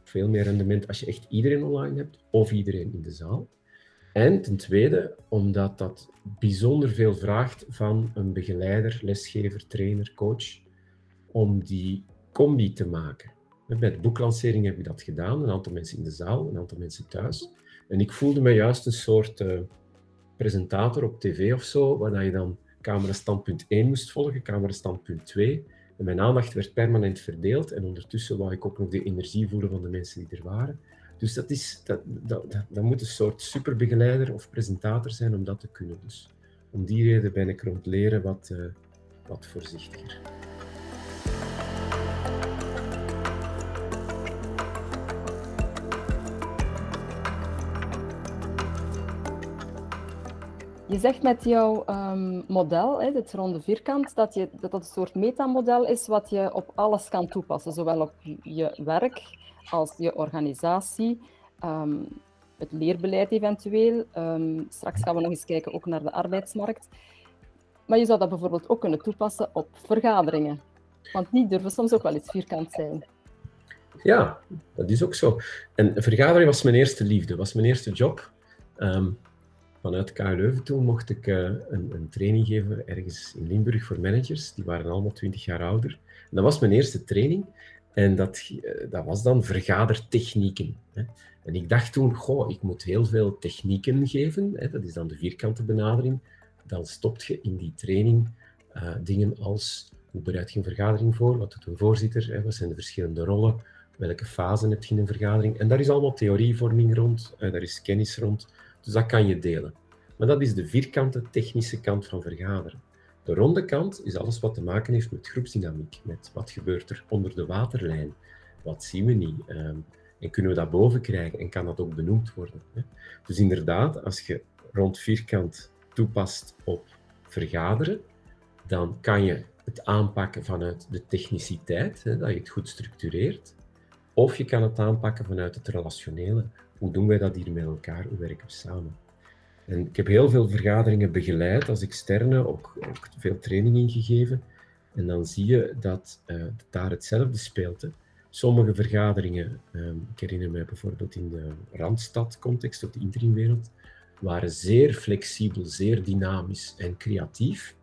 Veel meer rendement als je echt iedereen online hebt of iedereen in de zaal. En ten tweede, omdat dat bijzonder veel vraagt van een begeleider, lesgever, trainer, coach, om die combi te maken. Bij de boeklancering heb ik dat gedaan, een aantal mensen in de zaal, een aantal mensen thuis. En ik voelde me juist een soort uh, presentator op tv of zo, waar je dan camera standpunt 1 moest volgen, camera standpunt 2. En mijn aandacht werd permanent verdeeld en ondertussen wou ik ook nog de energie voelen van de mensen die er waren. Dus dat, is, dat, dat, dat, dat moet een soort superbegeleider of presentator zijn om dat te kunnen. Dus om die reden ben ik rond leren wat, uh, wat voorzichtiger. Je zegt met jouw um, model, hè, dit ronde vierkant, dat, je, dat dat een soort metamodel is wat je op alles kan toepassen. Zowel op je werk als je organisatie, um, het leerbeleid eventueel. Um, straks gaan we nog eens kijken ook naar de arbeidsmarkt. Maar je zou dat bijvoorbeeld ook kunnen toepassen op vergaderingen. Want die durven soms ook wel eens vierkant zijn. Ja, dat is ook zo. En vergadering was mijn eerste liefde, was mijn eerste job. Vanuit KU Leuven toen mocht ik uh, een, een, training geven ergens in Limburg voor managers. Die waren allemaal 20 jaar ouder. Dat was mijn eerste training. En dat, uh, dat was dan vergadertechnieken. Hè. En ik dacht toen, goh, ik moet heel veel technieken geven. Hè. Dat is dan de vierkante benadering. Dan stopt je in die training uh, dingen als hoe bereid je een vergadering voor? Wat doet een voorzitter? Hè? Wat zijn de verschillende rollen? Welke fasen heb je in een vergadering? En daar is allemaal theorievorming rond, daar is kennis rond. Dus dat kan je delen. Maar dat is de vierkante technische kant van vergaderen. De ronde kant is alles wat te maken heeft met groepsdynamiek, met wat gebeurt er onder de waterlijn, wat zien we niet, um, en kunnen we dat boven krijgen en kan dat ook benoemd worden. Hè? Dus inderdaad, als je rond vierkant toepast op vergaderen, dan kan je het aanpakken vanuit de techniciteit, hè, dat je het goed structureert, of je kan het aanpakken vanuit het relationele, hoe doen wij dat hier met elkaar? Hoe werken we samen? En ik heb heel veel vergaderingen begeleid als externe, ook, veel training ingegeven. En dan zie je dat uh, daar hetzelfde speelt. Sommige vergaderingen, um, ik herinner me bijvoorbeeld in de Randstad-context, of de interimwereld, waren zeer flexibel, zeer dynamisch en creatief.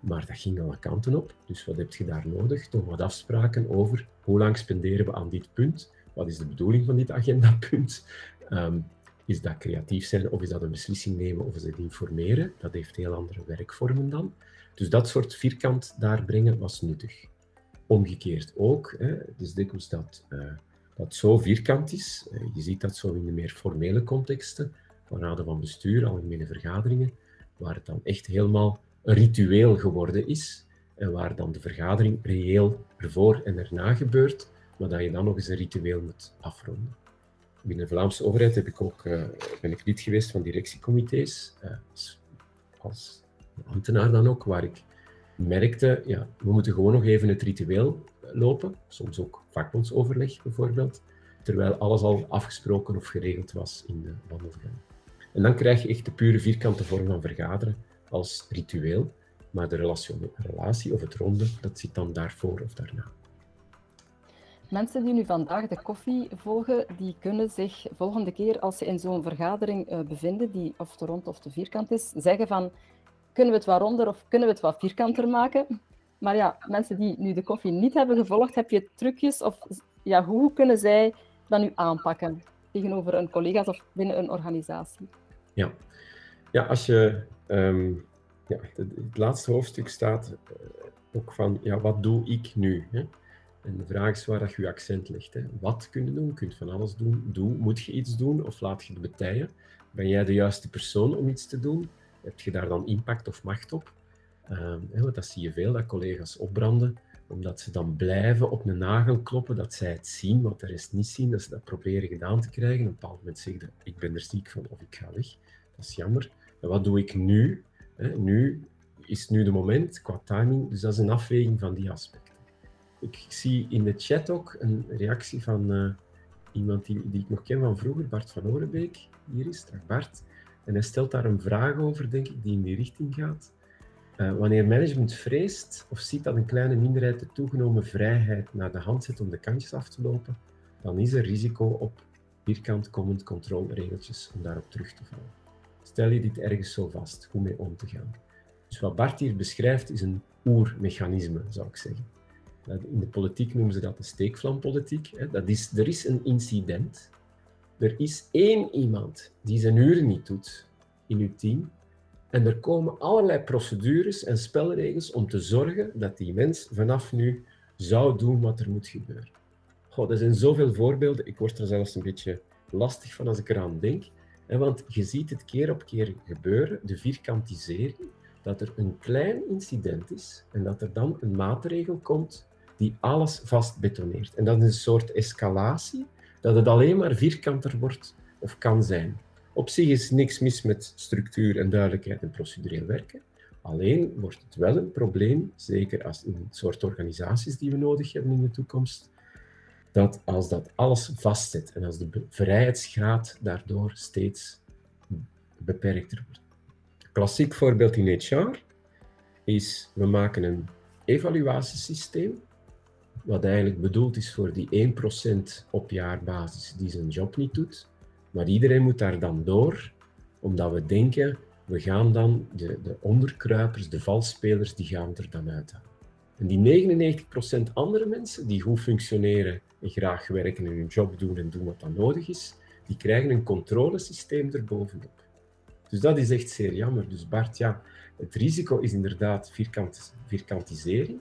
Maar dat ging alle kanten op. Dus wat heb je daar nodig? Toch wat afspraken over hoe lang spenderen we aan dit punt? Wat is de bedoeling van dit agendapunt? Um, is dat creatief zijn of is dat een beslissing nemen of is dat informeren? Dat heeft heel andere werkvormen dan. Dus dat soort vierkant daar brengen was nuttig. Omgekeerd ook, hè, het is dikwijls dat uh, dat zo vierkant is. Uh, je ziet dat zo in de meer formele contexten, van raden van bestuur, algemene vergaderingen, waar het dan echt helemaal een ritueel geworden is en waar dan de vergadering reëel ervoor en erna gebeurt, maar dat je dan nog eens een ritueel moet afronden. Binnen de Vlaamse overheid heb ik ook, uh, ben ik lid geweest van directiecomité's, uh, als, ambtenaar dan ook, waar ik merkte, ja, we moeten gewoon nog even het ritueel lopen, soms ook vakbondsoverleg bijvoorbeeld, terwijl alles al afgesproken of geregeld was in de wandelgang. En dan krijg je echt de pure vierkante vorm van vergaderen als ritueel, maar de relatie of het ronde, dat zit dan daarvoor of daarna. Mensen die nu vandaag de koffie volgen, die kunnen zich volgende keer als ze in zo'n vergadering uh, bevinden, die of te rond of te vierkant is, zeggen van kunnen we het wat ronder of kunnen we het wat vierkanter maken? Maar ja, mensen die nu de koffie niet hebben gevolgd, heb je trucjes of ja, hoe kunnen zij dat nu aanpakken tegenover hun collega's of binnen een organisatie? Ja, ja als je ehm, ja, het, laatste hoofdstuk staat eh, ook van, ja, wat doe ik nu? Hè? En de vraag is waar dat je je accent legt. Hè? Wat kun je doen? Je kunt van alles doen. Doe, moet je iets doen of laat je het betijen? Ben jij de juiste persoon om iets te doen? Heb je daar dan impact of macht op? Hè, dat zie je veel, dat collega's opbranden, omdat ze dan blijven op een nagel kloppen, dat zij het zien, wat de rest niet zien, dat ze dat proberen gedaan te krijgen. Op een bepaald moment zeggen ik ben er ziek van of ik ga weg. Dat is jammer. En wat doe ik nu? Nu is nu de moment qua timing, dus dat is een afweging van die aspecten. Ik zie in de chat ook een reactie van uh, iemand die, die ik nog ken van vroeger, Bart van Orenbeek. Hier is het, Bart. En hij stelt daar een vraag over, denk ik, die in die richting gaat. Uh, wanneer management vreest of ziet dat een kleine minderheid de toegenomen vrijheid naar de hand zet om de kantjes af te lopen, dan is er risico op vierkant comment control regeltjes om daarop terug te vallen. Stel je dit ergens zo vast, hoe mee om te gaan. Dus wat Bart hier beschrijft is een oermechanisme, zou ik zeggen. In de politiek noemen ze dat de steekvlampolitiek. Dat is, er is een incident. Er is één iemand die zijn uren niet doet in uw team. En er komen allerlei procedures en spelregels om te zorgen dat die mens vanaf nu zou doen wat er moet gebeuren. Goh, er zijn zoveel voorbeelden. Ik word er zelfs een beetje lastig van als ik eraan denk. Want je ziet het keer op keer gebeuren, de vierkantisering, dat er een klein incident is en dat er dan een maatregel komt die alles vastbetoneert. En dat is een soort escalatie, dat het alleen maar vierkanter wordt of kan zijn. Op zich is niks mis met structuur en duidelijkheid en procedureel werken. Alleen wordt het wel een probleem, zeker als in het soort organisaties die we nodig hebben in de toekomst, dat als dat alles vastzet en als de vrijheidsgraad daardoor steeds beperkter wordt. Klassiek voorbeeld in HR is, we maken een evaluatiesysteem, wat eigenlijk bedoeld is voor die 1% op jaarbasis die zijn job niet doet. Maar iedereen moet daar dan door, omdat we denken, we gaan dan de, de onderkruipers, de valspelers, die gaan er dan uithalen. En die 99% andere mensen die goed functioneren en graag werken en hun job doen en doen wat dan nodig is, die krijgen een controlesysteem erbovenop. Dus dat is echt zeer jammer. Dus Bart, ja, het risico is inderdaad vierkant, vierkantisering.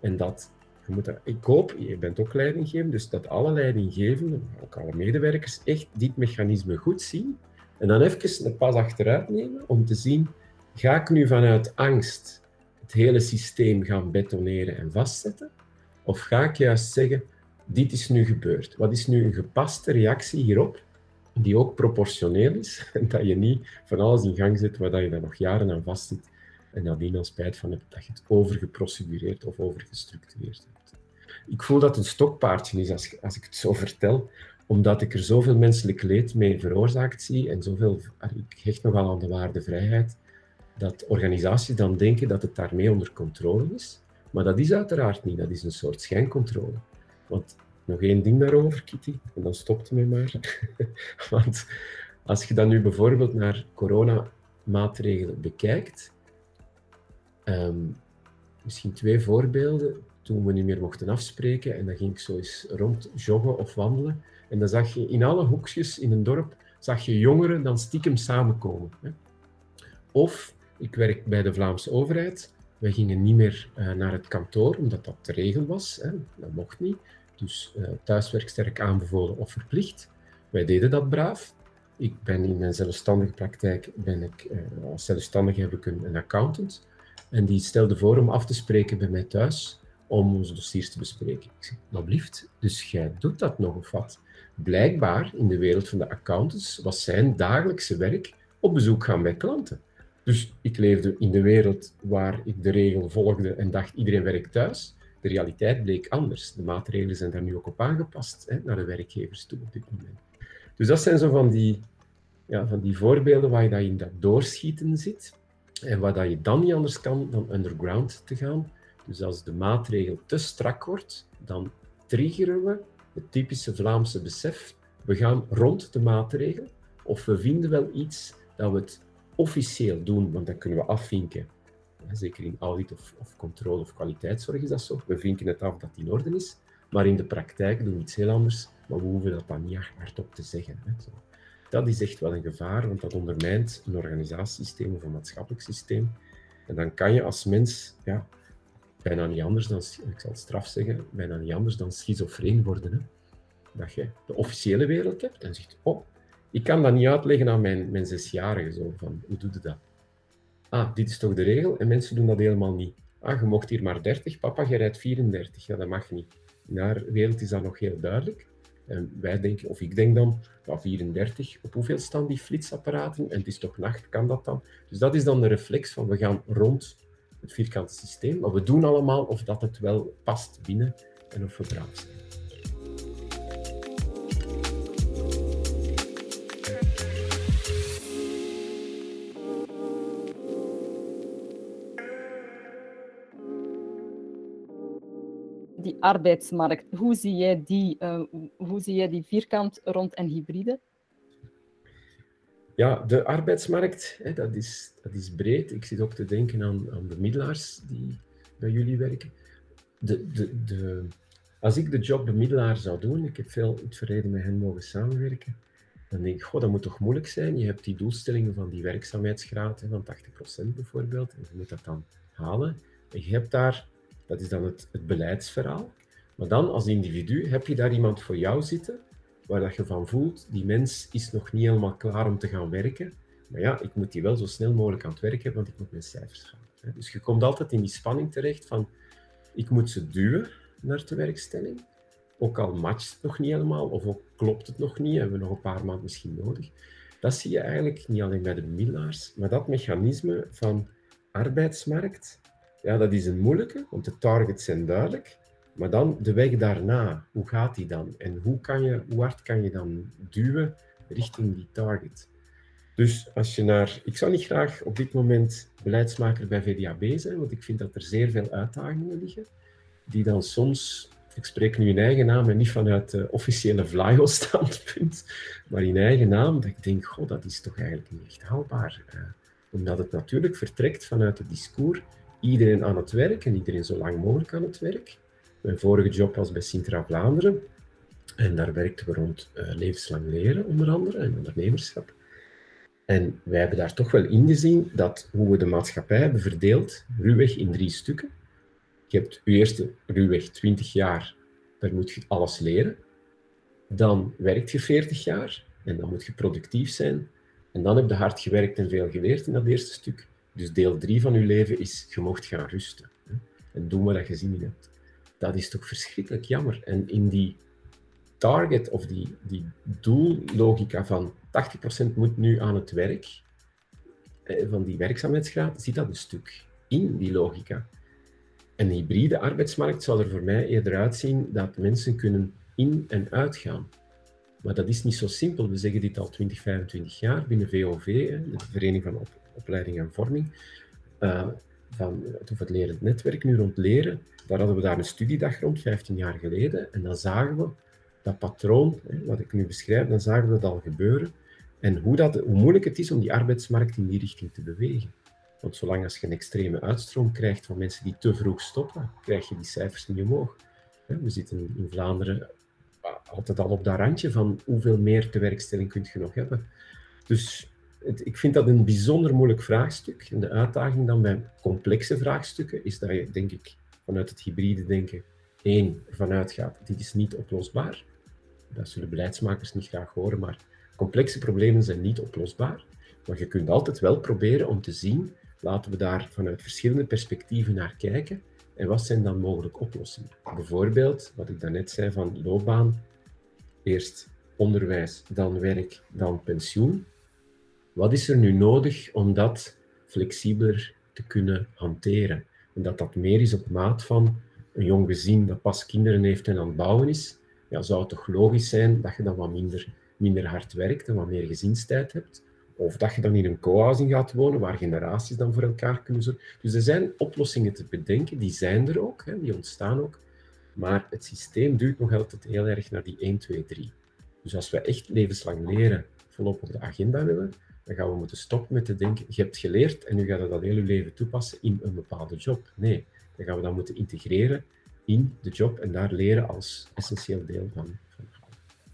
En dat, je moet ik hoop, je bent ook leidinggevend, dus dat alle leidinggevenden, ook alle medewerkers, echt dit mechanisme goed zien. En dan even een pas achteruit nemen om te zien, ga ik nu vanuit angst het hele systeem gaan betoneren en vastzetten? Of ga ik juist zeggen, dit is nu gebeurd. Wat is nu een gepaste reactie hierop? die ook proportioneel is. En dat je niet van alles in gang zet waar je dan nog jaren aan vastzit en nadien dan spijt van hebt dat je het overgeprocedureerd of overgestructureerd hebt. Ik voel dat een stokpaardje is als, als ik het zo vertel, omdat ik er zoveel menselijk leed mee veroorzaakt zie en zoveel, ik hecht nogal aan de waarde vrijheid, dat organisaties dan denken dat het daarmee onder controle is. Maar dat is uiteraard niet, dat is een soort schijncontrole. Want nog één ding daarover, Kitty, en dan stopt me maar. Want als je dan nu bijvoorbeeld naar coronamaatregelen bekijkt, ehm, misschien twee voorbeelden. Toen we niet meer mochten afspreken, en dan ging ik zo eens rond joggen of wandelen. En dan zag je in alle hoekjes in een dorp, zag je jongeren dan stiekem samenkomen. Hè. Of, ik werk bij de Vlaamse overheid, wij gingen niet meer uh, naar het kantoor, omdat dat de regel was. Hè. Dat mocht niet. Dus uh, thuiswerk sterk aanbevolen of verplicht. Wij deden dat braaf. Ik ben in mijn zelfstandige praktijk, ben ik, uh, als heb ik een, accountant. En die stelde voor om af te spreken bij mij thuis om onze dossiers te bespreken. Ik zeg, alblieft, dus jij doet dat nog of wat? Blijkbaar, in de wereld van de accountants, was zijn dagelijkse werk op bezoek gaan bij klanten. Dus ik leefde in de wereld waar ik de regel volgde en dacht, iedereen werkt thuis de realiteit bleek anders. De maatregelen zijn daar nu ook op aangepast hè, naar de werkgevers toe op dit moment. Dus dat zijn zo van die, ja, van die voorbeelden waar je dat in dat doorschieten zit en dat je dan niet anders kan dan underground te gaan. Dus als de maatregel te strak wordt, dan triggeren we het typische Vlaamse besef. We gaan rond de maatregel of we vinden wel iets dat we het officieel doen, want dan kunnen we afvinken Zeker in audit of, of controle of kwaliteitszorg is dat zo. We vinken het af dat het in orde is, maar in de praktijk doen we iets heel anders, maar we hoeven dat dan niet hardop te zeggen. Hè. Dat is echt wel een gevaar, want dat ondermijnt een organisatiesysteem of een maatschappelijk systeem. En dan kan je als mens ja, bijna niet anders dan, ik zal straf zeggen, bijna niet anders dan schizofreen worden. Hè? Dat je de officiële wereld hebt en zegt, oh, ik kan dat niet uitleggen aan mijn, mijn zesjarige zo, van hoe doe je dat? Ah, dit is toch de regel? En mensen doen dat helemaal niet. Ah, je mocht hier maar 30, papa, je rijdt 34. Ja, dat mag niet. In haar wereld is dat nog heel duidelijk. En wij denken, of ik denk dan, ja, 34, op hoeveel staan die flitsapparaten? En het is toch nacht, kan dat dan? Dus dat is dan de reflex van, we gaan rond het vierkante systeem, maar we doen allemaal of dat het wel past binnen en of we braaf zijn. Arbeidsmarkt, hoe zie jij die, uh, hoe zie die vierkant rond en hybride? Ja, de arbeidsmarkt, hè, dat, is, dat is breed. Ik zit ook te denken aan, aan de middelaars die bij jullie werken. De, de, de, als ik de job bemiddelaar zou doen, ik heb veel in het verleden met hen mogen samenwerken, dan denk ik, goh, dat moet toch moeilijk zijn? Je hebt die doelstellingen van die werkzaamheidsgraad van 80% bijvoorbeeld, en je moet dat dan halen. En je hebt daar dat is dan het, het beleidsverhaal. Maar dan als individu heb je daar iemand voor jou zitten waar dat je van voelt, die mens is nog niet helemaal klaar om te gaan werken. Maar ja, ik moet die wel zo snel mogelijk aan het werk hebben, want ik moet mijn cijfers gaan. Dus je komt altijd in die spanning terecht van, ik moet ze duwen naar de werkstelling. Ook al matcht het nog niet helemaal, of ook klopt het nog niet, hebben we nog een paar maanden misschien nodig. Dat zie je eigenlijk niet alleen bij de bemiddelaars, maar dat mechanisme van arbeidsmarkt, ja, dat is een moeilijke, want de targets zijn duidelijk. Maar dan de weg daarna, hoe gaat die dan? En hoe, kan je, hoe hard kan je dan duwen richting die target? Dus als je naar... Ik zou niet graag op dit moment beleidsmaker bij VDAB zijn, want ik vind dat er zeer veel uitdagingen liggen, die dan soms... Ik spreek nu in eigen naam en niet vanuit de officiële VLAIO-standpunt, maar in eigen naam, dat ik denk, god, dat is toch eigenlijk niet echt haalbaar. Eh, omdat het natuurlijk vertrekt vanuit het discours iedereen aan het werk en iedereen zo lang mogelijk aan het werk. Mijn vorige job was bij Sintra Vlaanderen en daar werkten we rond uh, levenslang leren, onder andere, en ondernemerschap. En wij hebben daar toch wel ingezien dat hoe we de maatschappij hebben verdeeld, ruwweg in drie stukken. Je hebt je eerste ruwweg 20 jaar, daar moet je alles leren. Dan werkt je 40 jaar en dan moet je productief zijn. En dan heb je hard gewerkt en veel geleerd in dat eerste stuk. Dus deel 3 van je leven is, je mocht gaan rusten. Hè, en doen wat je zin in hebt. Dat is toch verschrikkelijk jammer. En in die target of die, die doellogica van 80% moet nu aan het werk, van die werkzaamheidsgraad, zit dat een stuk in die logica. Een hybride arbeidsmarkt zal er voor mij eerder uitzien dat mensen kunnen in- en uitgaan. Maar dat is niet zo simpel. We zeggen dit al 20, 25 jaar binnen VOV, de Vereniging van opleiding en vorming, uh, van of het lerend netwerk, nu rond leren, daar hadden we daar een studiedag rond, 15 jaar geleden, en dan zagen we dat patroon, hè, wat ik nu beschrijf, dan zagen we dat al gebeuren, en hoe, dat, hoe moeilijk het is om die arbeidsmarkt in die richting te bewegen. Want zolang als je een extreme uitstroom krijgt van mensen die te vroeg stoppen, krijg je die cijfers niet omhoog. We zitten in Vlaanderen altijd al op dat randje van hoeveel meer tewerkstelling kun je nog hebben. Dus ik vind dat een bijzonder moeilijk vraagstuk. En de uitdaging dan bij complexe vraagstukken is dat je, denk ik, vanuit het hybride denken, één, vanuit gaat, dit is niet oplosbaar. Dat zullen beleidsmakers niet graag horen, maar complexe problemen zijn niet oplosbaar. Maar je kunt altijd wel proberen om te zien, laten we daar vanuit verschillende perspectieven naar kijken en wat zijn dan mogelijk oplossingen. Bijvoorbeeld, wat ik daarnet zei van loopbaan, eerst onderwijs, dan werk, dan pensioen. Wat is er nu nodig om dat flexibeler te kunnen hanteren? En dat dat meer is op maat van een jong gezin dat pas kinderen heeft en aan het bouwen is. Ja, zou het toch logisch zijn dat je dan wat minder, minder hard werkt en wat meer gezinstijd hebt? Of dat je dan in een co-housing gaat wonen, waar generaties dan voor elkaar kunnen zorgen. Dus er zijn oplossingen te bedenken, die zijn er ook, hè, die ontstaan ook. Maar het systeem duurt nog altijd heel erg naar die 1, 2, 3. Dus als we echt levenslang leren volop op de agenda willen, dan gaan we moeten stoppen met te denken, je hebt geleerd en nu gaat je dat heel je leven toepassen in een bepaalde job. Nee, dan gaan we dat moeten integreren in de job en daar leren als essentieel deel van,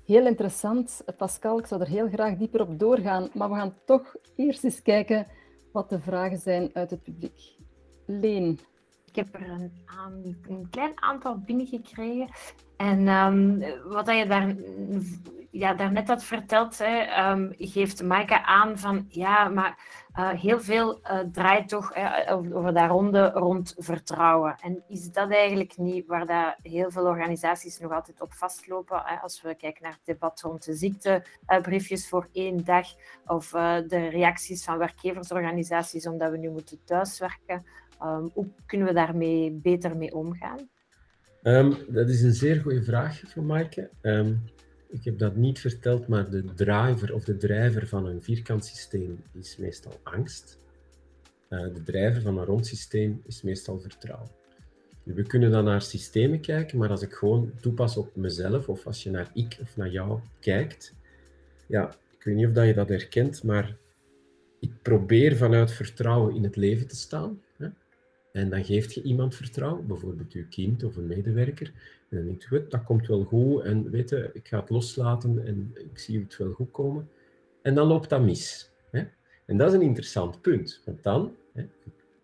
Heel interessant, Pascal. Ik zou er heel graag dieper op doorgaan, maar we gaan toch eerst eens kijken wat de vragen zijn uit het publiek. Leen. Ik heb er een, klein aantal binnengekregen. En um, wat je daar, ja, daarnet had verteld, hè, um, geeft Maaike aan van ja, maar uh, heel veel uh, draait toch over dat ronde rond vertrouwen. En is dat eigenlijk niet waar dat heel veel organisaties nog altijd op vastlopen? Hè? Als we kijken naar het debat rond de ziektebriefjes voor één dag of de reacties van werkgeversorganisaties omdat we nu moeten thuiswerken. Um, hoe kunnen we daarmee beter mee omgaan? Um, dat is een zeer goede vraag van Maaike. Um, ik heb dat niet verteld, maar de driver of de drijver van een vierkant systeem is meestal angst. Uh, de drijver van een rond systeem is meestal vertrouwen. We kunnen dan naar systemen kijken, maar als ik gewoon toepas op mezelf, of als je naar ik of naar jou kijkt, ja, ik weet niet of dat je dat herkent, maar ik probeer vanuit vertrouwen in het leven te staan. En dan geeft je iemand vertrouwen, bijvoorbeeld je kind of een medewerker. En dan denkt je, dat komt wel goed en weet je, ik ga het loslaten en ik zie het wel goed komen. En dan loopt dat mis. Hè? En dat is een interessant punt, want dan, hè,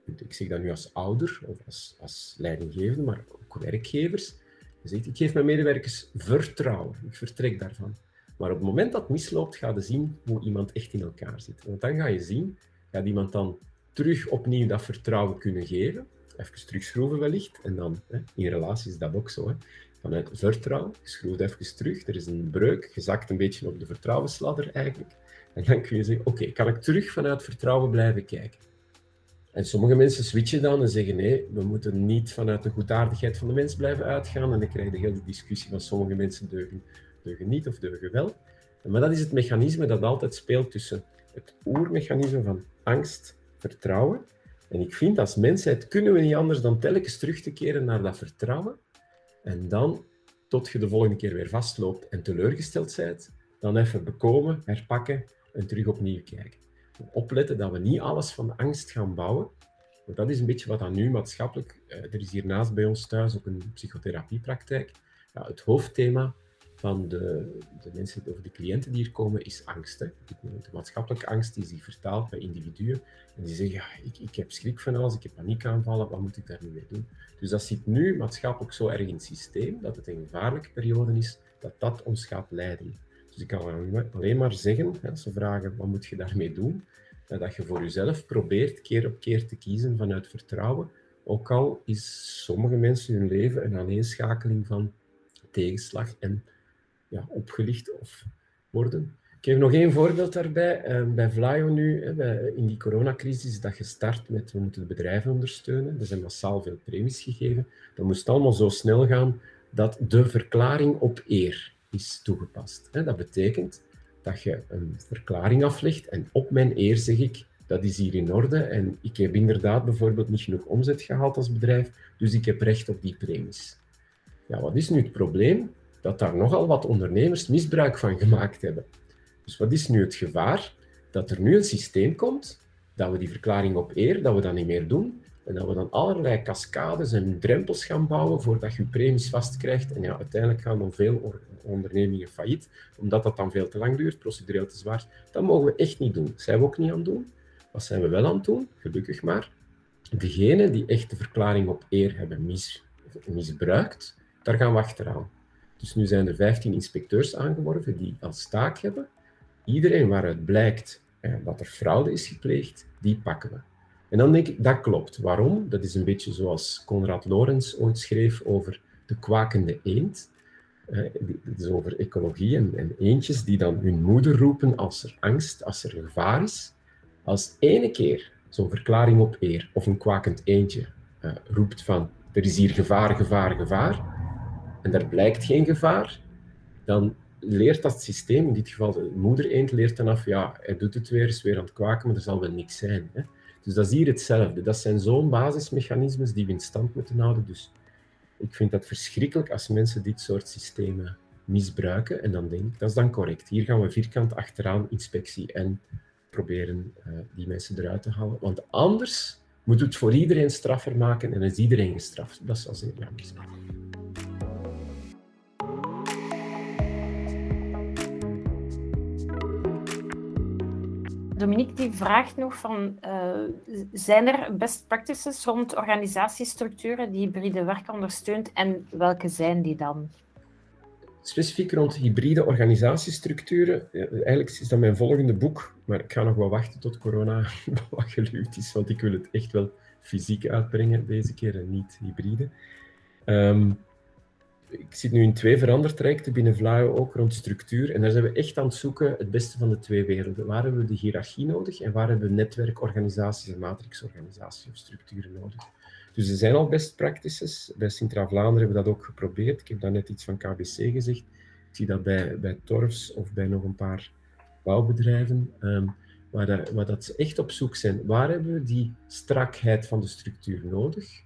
ik zeg dat nu als ouder of als, als leidinggevende, maar ook werkgevers, je zegt, ik geef mijn medewerkers vertrouwen, ik vertrek daarvan. Maar op het moment dat het misloopt, ga je zien hoe iemand echt in elkaar zit. Want dan ga je zien, gaat iemand dan terug opnieuw dat vertrouwen kunnen geven. Even terugschroeven wellicht. En dan, hè, in relaties is dat ook zo. Vanuit vertrouwen, je schroeft even terug, er is een breuk, je zakt een beetje op de vertrouwensladder eigenlijk. En dan kun je zeggen, oké, kan ik terug vanuit vertrouwen blijven kijken? En sommige mensen switchen dan en zeggen, nee, we moeten niet vanuit de goedaardigheid van de mens blijven uitgaan. En dan krijg je de hele discussie van sommige mensen deugen, deugen niet of deugen wel. Maar dat is het mechanisme dat altijd speelt tussen het oermechanisme van angst vertrouwen. En ik vind als mensheid kunnen we niet anders dan telkens terug te keren naar dat vertrouwen. En dan, tot je de volgende keer weer vastloopt en teleurgesteld bent, dan even bekomen, herpakken en terug opnieuw kijken. Opletten dat we niet alles van angst gaan bouwen. Want dat is een beetje wat dan nu maatschappelijk... Eh, er is hiernaast bij ons thuis ook een psychotherapiepraktijk. Ja, het hoofdthema van de, de mensen of de cliënten die hier komen, is angst. Hè. De maatschappelijke angst is die vertaald bij individuen. En die zeggen, ja, ik, ik heb schrik van alles, ik heb paniekaanvallen, wat moet ik daar nu mee doen? Dus dat zit nu maatschappelijk zo erg in het systeem, dat het een gevaarlijke periode is, dat dat ons gaat leiden. Dus ik kan alleen maar zeggen, als ze vragen, wat moet je daarmee doen? Dat je voor jezelf probeert keer op keer te kiezen vanuit vertrouwen, ook al is sommige mensen hun leven een aaneenschakeling van tegenslag en ja, opgelicht of worden. Ik geef nog één voorbeeld daarbij. Ehm, bij Vlaio nu, in die coronacrisis, is dat gestart met we moeten de bedrijven ondersteunen. Er zijn massaal veel premies gegeven. Dat moest allemaal zo snel gaan dat de verklaring op eer is toegepast. Dat betekent dat je een verklaring aflegt en op mijn eer zeg ik, dat is hier in orde en ik heb inderdaad bijvoorbeeld niet genoeg omzet gehaald als bedrijf, dus ik heb recht op die premies. Ja, wat is nu het probleem? Dat daar nogal wat ondernemers misbruik van gemaakt hebben. Dus wat is nu het gevaar? Dat er nu een systeem komt, dat we die verklaring op eer, dat we dat niet meer doen, en dat we dan allerlei cascades en drempels gaan bouwen voordat je premies vastkrijgt. En ja, uiteindelijk gaan dan veel ondernemingen failliet, omdat dat dan veel te lang duurt, procedureel te zwaar. Dat mogen we echt niet doen. Dat zijn we ook niet aan het doen. Wat zijn we wel aan het doen? Gelukkig maar. Degenen die echt de verklaring op eer hebben mis, misbruikt, daar gaan we achteraan. Dus nu zijn er 15 inspecteurs aangeworven die als taak hebben. Iedereen waaruit blijkt eh, dat er fraude is gepleegd, die pakken we. En dan denk ik, dat klopt. Waarom? Dat is een beetje zoals Konrad Lorenz ooit schreef over de kwakende eend. Uh, het is over ecologie en, en, eendjes die dan hun moeder roepen als er angst, als er gevaar is. Als ene keer zo'n verklaring op eer of een kwakend eendje uh, roept van er is hier gevaar, gevaar, gevaar, en daar blijkt geen gevaar, dan leert dat systeem, in dit geval de moeder eend, leert dan af, ja, hij doet het weer, is weer aan het kwaken, maar er zal wel niks zijn. Hè? Dus dat is hier hetzelfde. Dat zijn zo'n basismechanismes die we in stand moeten houden. Dus ik vind dat verschrikkelijk als mensen dit soort systemen misbruiken. En dan denk ik, dat is dan correct. Hier gaan we vierkant achteraan inspectie en proberen uh, die mensen eruit te halen. Want anders moet het voor iedereen straffer maken en is iedereen gestraft. Dat is zeer jammer. Dominique die vraagt nog van, uh, zijn er best practices rond organisatiestructuren die hybride werk ondersteunt en welke zijn die dan? Specifiek rond hybride organisatiestructuren, eigenlijk is dat mijn volgende boek, maar ik ga nog wel wachten tot corona wat gelukt is, want ik wil het echt wel fysiek uitbrengen deze keer en niet hybride. Um, ik zit nu in twee verandertrajecten binnen Vlaio ook rond structuur. En daar zijn we echt aan het zoeken het beste van de twee werelden. Waar hebben we de hiërarchie nodig en waar hebben we netwerkorganisaties en matrixorganisaties of structuren nodig? Dus er zijn al best practices. Bij Sintra-Vlaanderen hebben we dat ook geprobeerd. Ik heb daar net iets van KBC gezegd. Ik zie dat bij, bij Torfs of bij nog een paar bouwbedrijven. Um, waar, waar dat ze echt op zoek zijn. Waar hebben we die strakheid van de structuur nodig?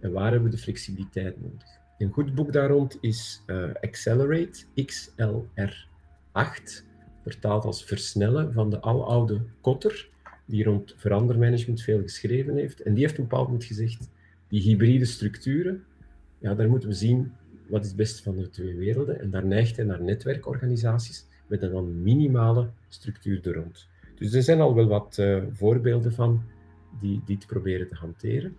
En waar hebben we de flexibiliteit nodig? Een goed boek daar rond is uh, Accelerate, XLR8, vertaald als versnellen van de aloude Kotter, die rond verandermanagement veel geschreven heeft. En die heeft op een bepaald moment gezegd, die hybride structuren, ja, daar moeten we zien wat is het beste van de twee werelden. En daar neigt hij naar netwerkorganisaties met een minimale structuur er rond. Dus er zijn al wel wat uh, voorbeelden van die dit proberen te hanteren.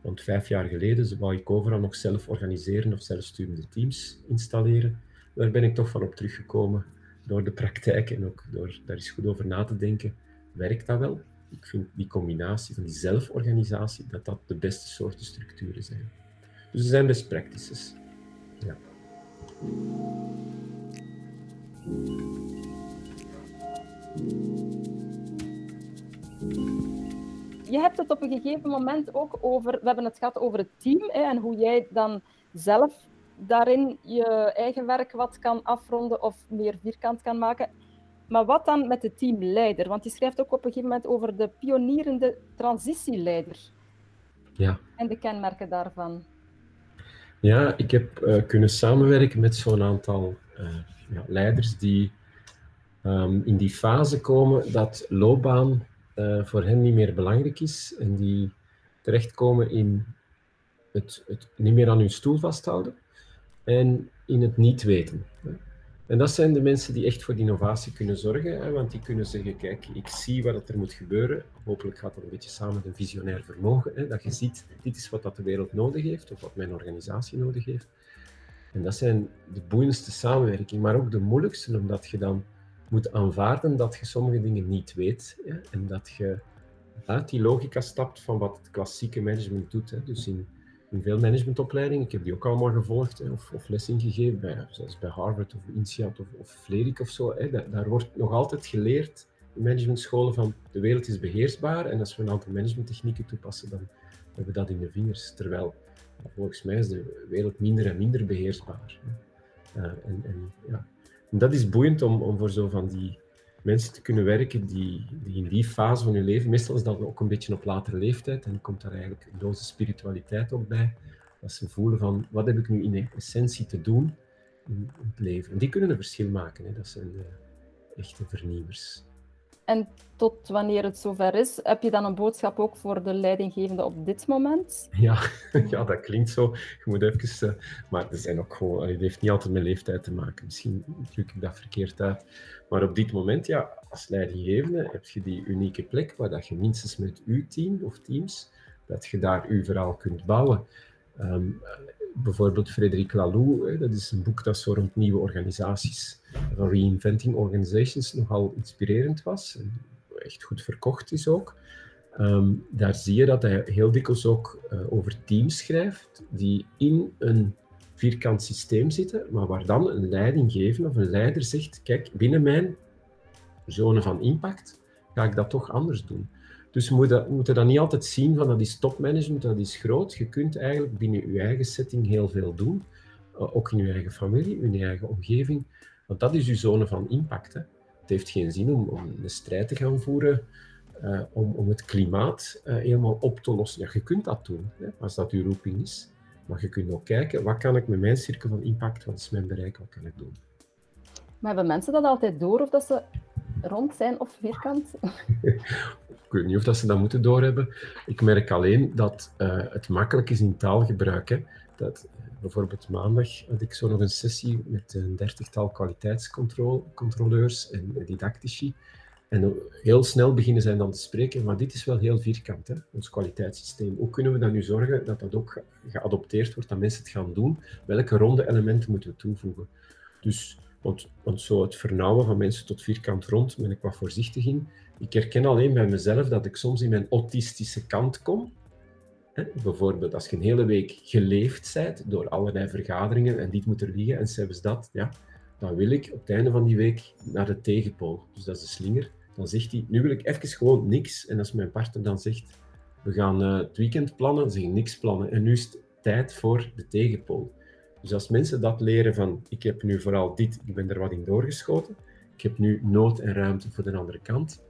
Want vijf jaar geleden wou ik overal nog zelf organiseren of zelfsturende teams installeren. Daar ben ik toch van op teruggekomen door de praktijk en ook door daar eens goed over na te denken. Werkt dat wel? Ik vind die combinatie van die zelforganisatie, dat dat de beste soorten structuren zijn. Dus er zijn best practices. Ja je hebt het op een gegeven moment ook over, we hebben het gehad over het team hè, en hoe jij dan zelf daarin je eigen werk wat kan afronden of meer vierkant kan maken. Maar wat dan met de teamleider? Want je schrijft ook op een gegeven moment over de pionierende transitieleider. Ja. En de kenmerken daarvan. Ja, ik heb uh, kunnen samenwerken met zo'n aantal uh, ja, leiders die um, in die fase komen dat loopbaan uh, voor hen niet meer belangrijk is en die terechtkomen in het, het niet meer aan hun stoel vasthouden en in het niet weten. En dat zijn de mensen die echt voor die innovatie kunnen zorgen, hè, want die kunnen zeggen, kijk, ik zie wat er moet gebeuren. Hopelijk gaat dat een beetje samen met een visionair vermogen, hè, dat je ziet, dit is wat dat de wereld nodig heeft, of wat mijn organisatie nodig heeft. En dat zijn de boeiendste samenwerking, maar ook de moeilijkste, omdat je dan moet aanvaarden dat je sommige dingen niet weet en dat je uit die logica stapt van wat het klassieke management doet. Hè. Dus in, veel managementopleidingen, ik heb die ook allemaal gevolgd of, of les ingegeven, bij, zoals bij Harvard of INSEAD of, of Vlerik of zo. Hè. Daar, wordt nog altijd geleerd in managementscholen van de wereld is beheersbaar en als we een aantal managementtechnieken toepassen, dan hebben we dat in de vingers. Terwijl volgens mij is de wereld minder en minder beheersbaar. Uh, en, en ja, dat is boeiend om, om voor zo van die mensen te kunnen werken die, die in die fase van hun leven, meestal is dat ook een beetje op latere leeftijd, en komt daar eigenlijk een dosis spiritualiteit ook bij, dat ze voelen van, wat heb ik nu in essentie te doen in, het leven? En die kunnen een verschil maken, hè. dat zijn de echte vernieuwers. En tot wanneer het zover is, heb je dan een boodschap ook voor de leidinggevende op dit moment? Ja, ja dat klinkt zo. Je moet even... Uh, maar er zijn ook gewoon... Het heeft niet altijd met leeftijd te maken. Misschien druk ik dat verkeerd uit. Maar op dit moment, ja, als leidinggevende heb je die unieke plek waar dat je minstens met uw team of teams, dat je daar uw verhaal kunt bouwen. Um, bijvoorbeeld Frederik Laloux, dat is een boek dat zo rond nieuwe organisaties, van Reinventing Organizations, nogal inspirerend was. En echt goed verkocht is ook. Ehm, daar zie je dat hij heel dikwijls ook uh, over teams schrijft die in een vierkant systeem zitten, maar waar dan een leidinggever of een leider zegt, kijk, binnen mijn zone van impact ga ik dat toch anders doen. Dus we moeten, moeten dat niet altijd zien van dat is topmanagement, dat is groot. Je kunt eigenlijk binnen je eigen setting heel veel doen. Uh, ook in je eigen familie, in je eigen omgeving. Want dat is je zone van impact. Hè. Het heeft geen zin om, om een strijd te gaan voeren uh, om, om het klimaat uh, helemaal op te lossen. Ja, je kunt dat doen, hè, als dat je roeping is. Maar je kunt ook kijken, wat kan ik met mijn cirkel van impact, wat is mijn bereik, wat kan ik doen? Maar hebben mensen dat altijd door, of dat ze rond zijn of vierkant? ik weet niet of dat ze dat moeten doorhebben. Ik merk alleen dat uh, het makkelijk is in taalgebruik. Dat, uh, bijvoorbeeld maandag had ik zo nog een sessie met een dertigtal kwaliteitscontroleurs en didactici. En heel snel beginnen zij dan te spreken, maar dit is wel heel vierkant, hè, ons kwaliteitssysteem. Hoe kunnen we dan nu zorgen dat dat ook geadopteerd wordt, dat mensen het gaan doen? Welke ronde elementen moeten we toevoegen? Dus, want, zo het vernauwen van mensen tot vierkant rond, ben ik wat voorzichtig in. Ik herken alleen bij mezelf dat ik soms in mijn autistische kant kom. Hè? Bijvoorbeeld als je een hele week geleefd bent door allerlei vergaderingen en dit moet er liggen en zelfs dat, ja, dan wil ik op het einde van die week naar de tegenpool. Dus dat is de slinger dan zegt hij, nu wil ik even gewoon niks. En als mijn partner dan zegt, we gaan uh, het weekend plannen, dan zeg ik niks plannen. En nu is het tijd voor de tegenpool. Dus als mensen dat leren van, ik heb nu vooral dit, ik ben er wat in doorgeschoten. Ik heb nu nood en ruimte voor de andere kant.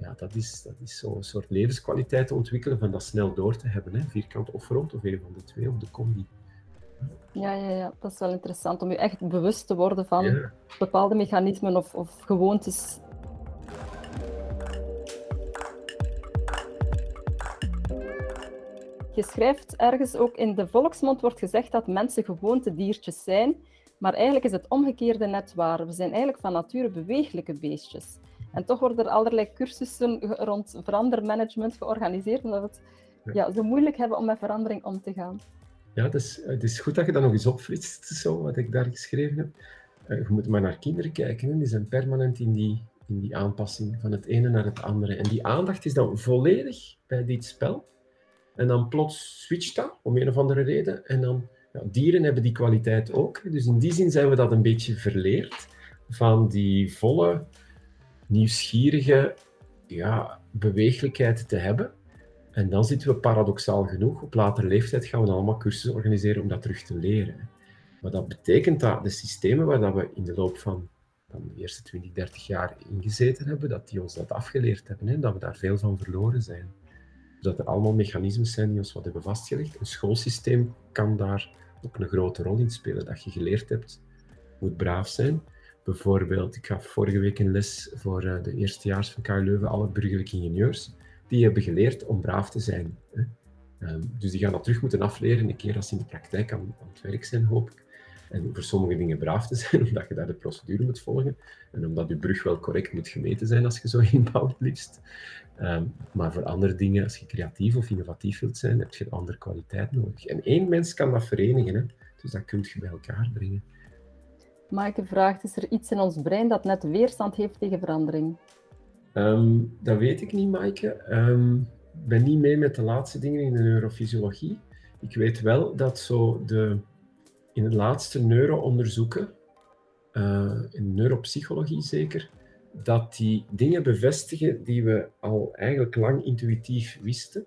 Ja, dat is, dat is zo'n soort levenskwaliteit te ontwikkelen van dat snel door te hebben. Hè? Vierkant of rond, of een van de twee, of de combi. Ja, ja, ja, dat is wel interessant om je echt bewust te worden van bepaalde mechanismen of, of gewoontes Je schrijft ergens ook in de volksmond wordt gezegd dat mensen gewoontediertjes zijn, maar eigenlijk is het omgekeerde net waar. We zijn eigenlijk van nature bewegelijke beestjes. En toch worden er allerlei cursussen rond verandermanagement georganiseerd, omdat we het ja, zo moeilijk hebben om met verandering om te gaan. Ja, het is, het is goed dat je dat nog eens opfrist, zo, wat ik daar geschreven heb. Eh, je moet maar naar kinderen kijken, hè. die zijn permanent in die, in die aanpassing van het ene naar het andere. En die aandacht is dan volledig bij dit spel. En dan plots switcht dat, om een of andere reden. En dan, ja, dieren hebben die kwaliteit ook. Dus in die zin zijn we dat een beetje verleerd. Van die volle, nieuwsgierige ja, beweeglijkheid te hebben. En dan zitten we paradoxaal genoeg, op latere leeftijd gaan we allemaal cursussen organiseren om dat terug te leren. Maar dat betekent dat de systemen waar dat we in de loop van, van de eerste 20, 30 jaar ingezeten hebben, dat die ons dat afgeleerd hebben en dat we daar veel van verloren zijn dat er allemaal mechanismes zijn die ons wat hebben vastgelegd. Een schoolsysteem kan daar ook een grote rol in spelen. Dat je geleerd hebt, moet braaf zijn. Bijvoorbeeld, ik gaf vorige week een les voor uh, de eerstejaars van KU Leuven, alle burgerlijke ingenieurs. Die hebben geleerd om braaf te zijn. Um, dus die gaan dat terug moeten afleren, een keer als ze in de praktijk aan het werk zijn, hoop ik. En voor sommige dingen braaf te zijn, omdat je daar de procedure moet volgen. En omdat je brug wel correct moet gemeten zijn als je zo inbouwt, liefst. Um, maar voor andere dingen, als je creatief of innovatief wilt zijn, heb je een andere kwaliteit nodig. En één mens kan dat verenigen, hè? dus dat kun je bij elkaar brengen. Maaike vraagt, is er iets in ons brein dat net weerstand heeft tegen verandering? Um, dat weet ik niet, Maaike. Um, ik ben niet mee met de laatste dingen in de neurofysiologie. Ik weet wel dat zo de, in de laatste neuroonderzoeken, uh, in neuropsychologie zeker, dat die dingen bevestigen die we al eigenlijk lang intuïtief wisten.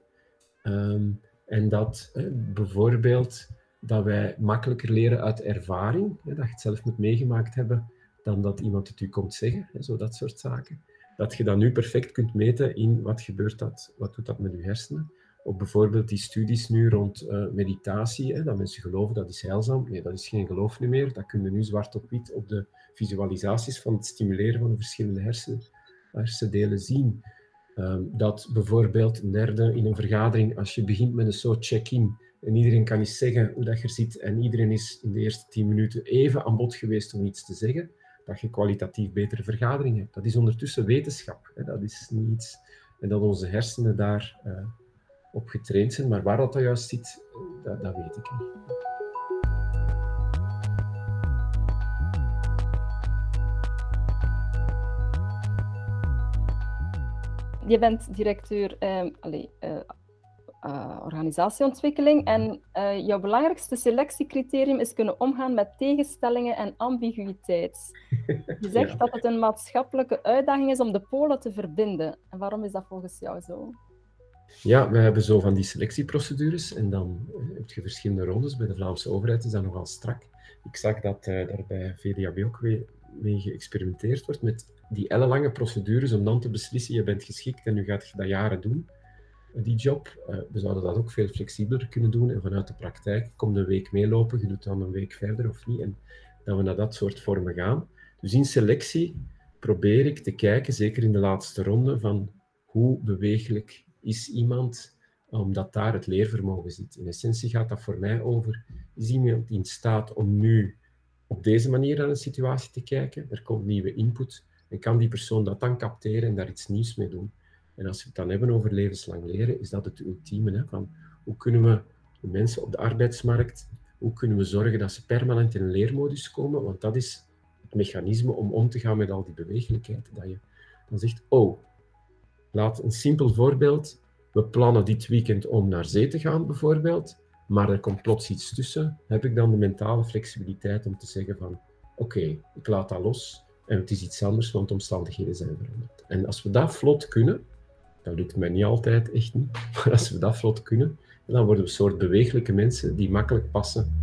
Um, en dat bijvoorbeeld dat wij makkelijker leren uit ervaring, dat je het zelf moet meegemaakt hebben, dan dat iemand het u komt zeggen, hè, zo dat soort zaken. Dat je dat nu perfect kunt meten in wat gebeurt dat, wat doet dat met je hersenen. Of bijvoorbeeld die studies nu rond uh, meditatie, hè, dat mensen geloven dat is heilzaam. Nee, dat is geen geloof meer. Dat kun je nu zwart op wit op de visualisaties van het stimuleren van de verschillende hersen, hersendelen zien. Um, dat bijvoorbeeld een in een vergadering, als je begint met een soort check-in en iedereen kan eens zeggen hoe dat je zit en iedereen is in de eerste tien minuten even aan bod geweest om iets te zeggen, dat je kwalitatief betere vergadering hebt. Dat is ondertussen wetenschap. Hè. Dat is niet iets... En dat onze hersenen daar uh, op getraind zijn, maar waar dat juist zit, dat, dat weet ik niet. je bent directeur allee, uh, uh, organisatieontwikkeling en jouw belangrijkste selectiecriterium is kunnen omgaan met tegenstellingen en ambiguïteit. Je zegt ja. dat het een maatschappelijke uitdaging is om de polen te verbinden. En waarom is dat volgens jou zo? Ja, we hebben zo van die selectieprocedures en dan heb je verschillende rondes. Bij de Vlaamse overheid is dat nogal strak. Ik zag dat daar bij VDAB ook mee geëxperimenteerd wordt met die ellenlange procedures om dan te beslissen, je bent geschikt en nu gaat je dat jaren doen, die job. Uh, we zouden dat ook veel flexibeler kunnen doen en vanuit de praktijk, kom een week meelopen, je doet dan een week verder of niet, en dat we naar dat soort vormen gaan. Dus in selectie probeer ik te kijken, zeker in de laatste ronde, van hoe beweeglijk is iemand, omdat daar het leervermogen zit. In essentie gaat dat voor mij over, is iemand in staat om nu op deze manier naar een situatie te kijken, er komt nieuwe input, En kan die persoon dat dan capteren en daar iets nieuws mee doen? En als we het dan hebben over levenslang leren, is dat het ultieme. Hè? Van hoe kunnen we de mensen op de arbeidsmarkt, hoe kunnen we zorgen dat ze permanent in een leermodus komen? Want dat is het mechanisme om om te gaan met al die bewegelijkheid. Dat je dan zegt, oh, laat een simpel voorbeeld. We plannen dit weekend om naar zee te gaan, bijvoorbeeld. Maar er komt plots iets tussen. Heb ik dan de mentale flexibiliteit om te zeggen van, oké, ik laat dat los. En het is iets anders, want omstandigheden zijn veranderd. En als we dat vlot kunnen, dat lukt mij niet altijd, echt niet. Maar als we dat vlot kunnen, dan worden we een soort bewegelijke mensen die makkelijk passen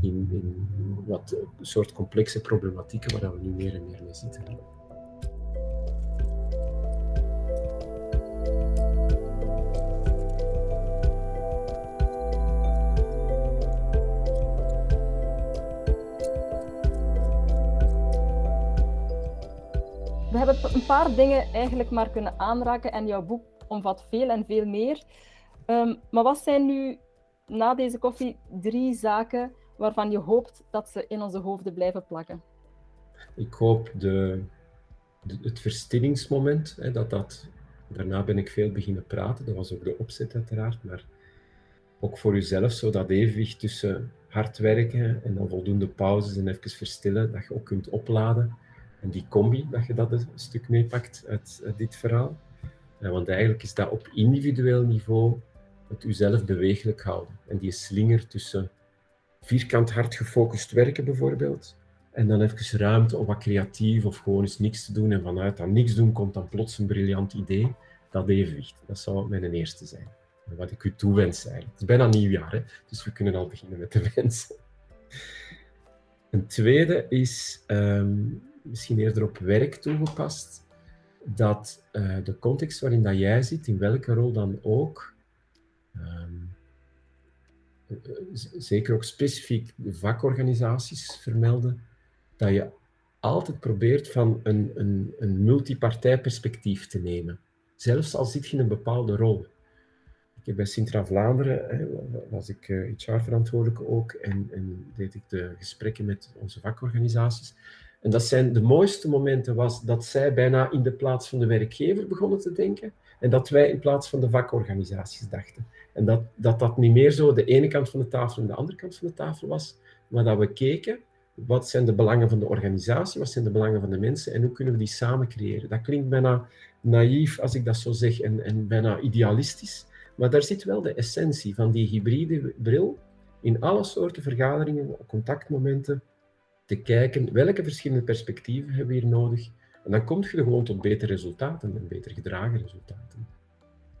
in, in wat soort complexe problematieken waar we nu meer en meer mee zitten. We hebben een paar dingen eigenlijk maar kunnen aanraken en jouw boek omvat veel en veel meer. Ehm, maar wat zijn nu na deze koffie drie zaken waarvan je hoopt dat ze in onze hoofden blijven plakken? Ik hoop de, het verstillingsmoment, hè, dat dat... Daarna ben ik veel beginnen praten, dat was ook de opzet uiteraard, maar ook voor jezelf zo dat evenwicht tussen hard werken en dan voldoende pauzes en even verstillen, dat je ook kunt opladen. En die combi, dat je dat een stuk meepakt uit, uit dit verhaal. Want eigenlijk is dat op individueel niveau het uzelf bewegelijk houden. En die slinger tussen vierkant hard gefocust werken bijvoorbeeld, en dan even ruimte om wat creatief of gewoon eens niks te doen. En vanuit dat niks doen komt dan plots een briljant idee. Dat evenwicht, dat zou mijn eerste zijn. Wat ik u toewens eigenlijk. Het is bijna nieuwjaar, hè? dus we kunnen al beginnen met de wensen. Een tweede is ehm, misschien eerder op werk toegepast dat uh, de context waarin dat jij zit, in welke rol dan ook, um, zeker ook specifiek de vakorganisaties vermelden, dat je altijd probeert van een, een, een multipartijperspectief te nemen. Zelfs al zit je in een bepaalde rol. Ik heb bij Sintra Vlaanderen, was ik HR-verantwoordelijke ook en, en deed ik de gesprekken met onze vakorganisaties. En dat zijn de mooiste momenten was dat zij bijna in de plaats van de werkgever begonnen te denken en dat wij in plaats van de vakorganisaties dachten. En dat, dat dat niet meer zo de ene kant van de tafel en de andere kant van de tafel was, maar dat we keken wat zijn de belangen van de organisatie, wat zijn de belangen van de mensen en hoe kunnen we die samen creëren. Dat klinkt bijna naïef als ik dat zo zeg en, en bijna idealistisch, maar daar zit wel de essentie van die hybride bril in alle soorten vergaderingen, contactmomenten, te kijken welke verschillende perspectieven hebben we hier nodig. En dan kom je gewoon tot betere resultaten en beter gedragen resultaten.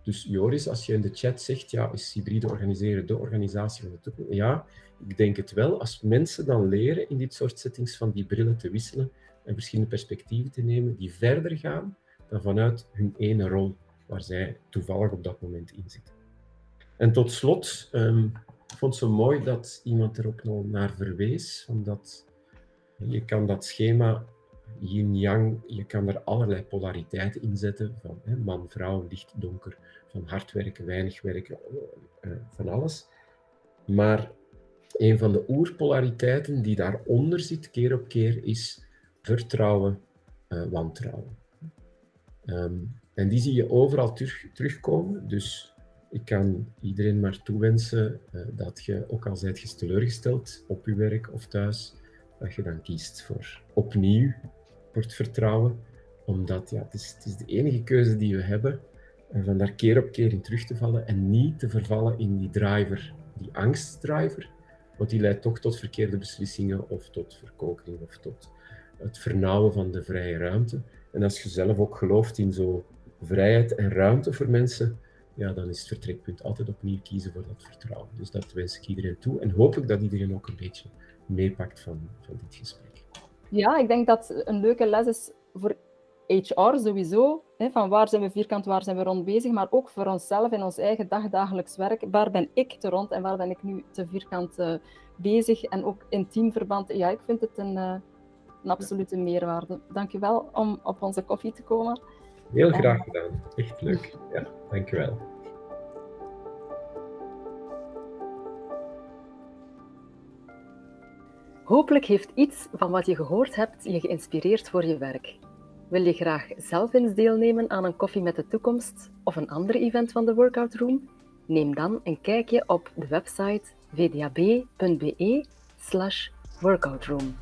Dus Joris, als je in de chat zegt, ja, is hybride organiseren de organisatie van de toekomst? Ja, ik denk het wel. Als mensen dan leren in dit soort settings van die brillen te wisselen en verschillende perspectieven te nemen die verder gaan dan vanuit hun ene rol waar zij toevallig op dat moment in zitten. En tot slot, um, ik vond zo mooi dat iemand er ook nog naar verwees, omdat je kan dat schema yin-yang, je kan er allerlei polariteiten in zetten, van man, vrouw, licht, donker, van hard werken, weinig werken, uh, van alles. Maar een van de oerpolariteiten die daaronder zit, keer op keer, is vertrouwen, uh, wantrouwen. Um, en die zie je overal terug, terugkomen. Dus ik kan iedereen maar toewensen uh, dat je, ook al zijt je teleurgesteld op je werk of thuis, dat je dan kiest voor opnieuw voor het vertrouwen. Omdat ja, het, is, het is de enige keuze die we hebben. En van daar keer op keer in terug te vallen en niet te vervallen in die driver, die angstdriver. Want die leidt toch tot verkeerde beslissingen of tot verkokering of tot het vernauwen van de vrije ruimte. En als je zelf ook gelooft in zo vrijheid en ruimte voor mensen, ja, dan is het vertrekpunt altijd opnieuw kiezen voor dat vertrouwen. Dus dat wens ik iedereen toe en hoop ik dat iedereen ook een beetje meepakt van, van dit gesprek. Ja, ik denk dat een leuke les is voor HR sowieso. Hè, van waar zijn we vierkant, waar zijn we rond bezig, maar ook voor onszelf in ons eigen dagdagelijks werk. Waar ben ik te rond en waar ben ik nu te vierkant uh, bezig? En ook in teamverband. Ja, ik vind het een, uh, een absolute meerwaarde. Dank je wel om op onze koffie te komen. Heel graag gedaan. Echt leuk. Ja, dank Hopelijk heeft iets van wat je gehoord hebt je geïnspireerd voor je werk. Wil je graag zelf eens deelnemen aan een koffie met de toekomst of een ander event van de Workout Room? Neem dan een kijkje op de website vdab.be slash workoutroom.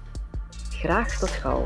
Graag tot gauw.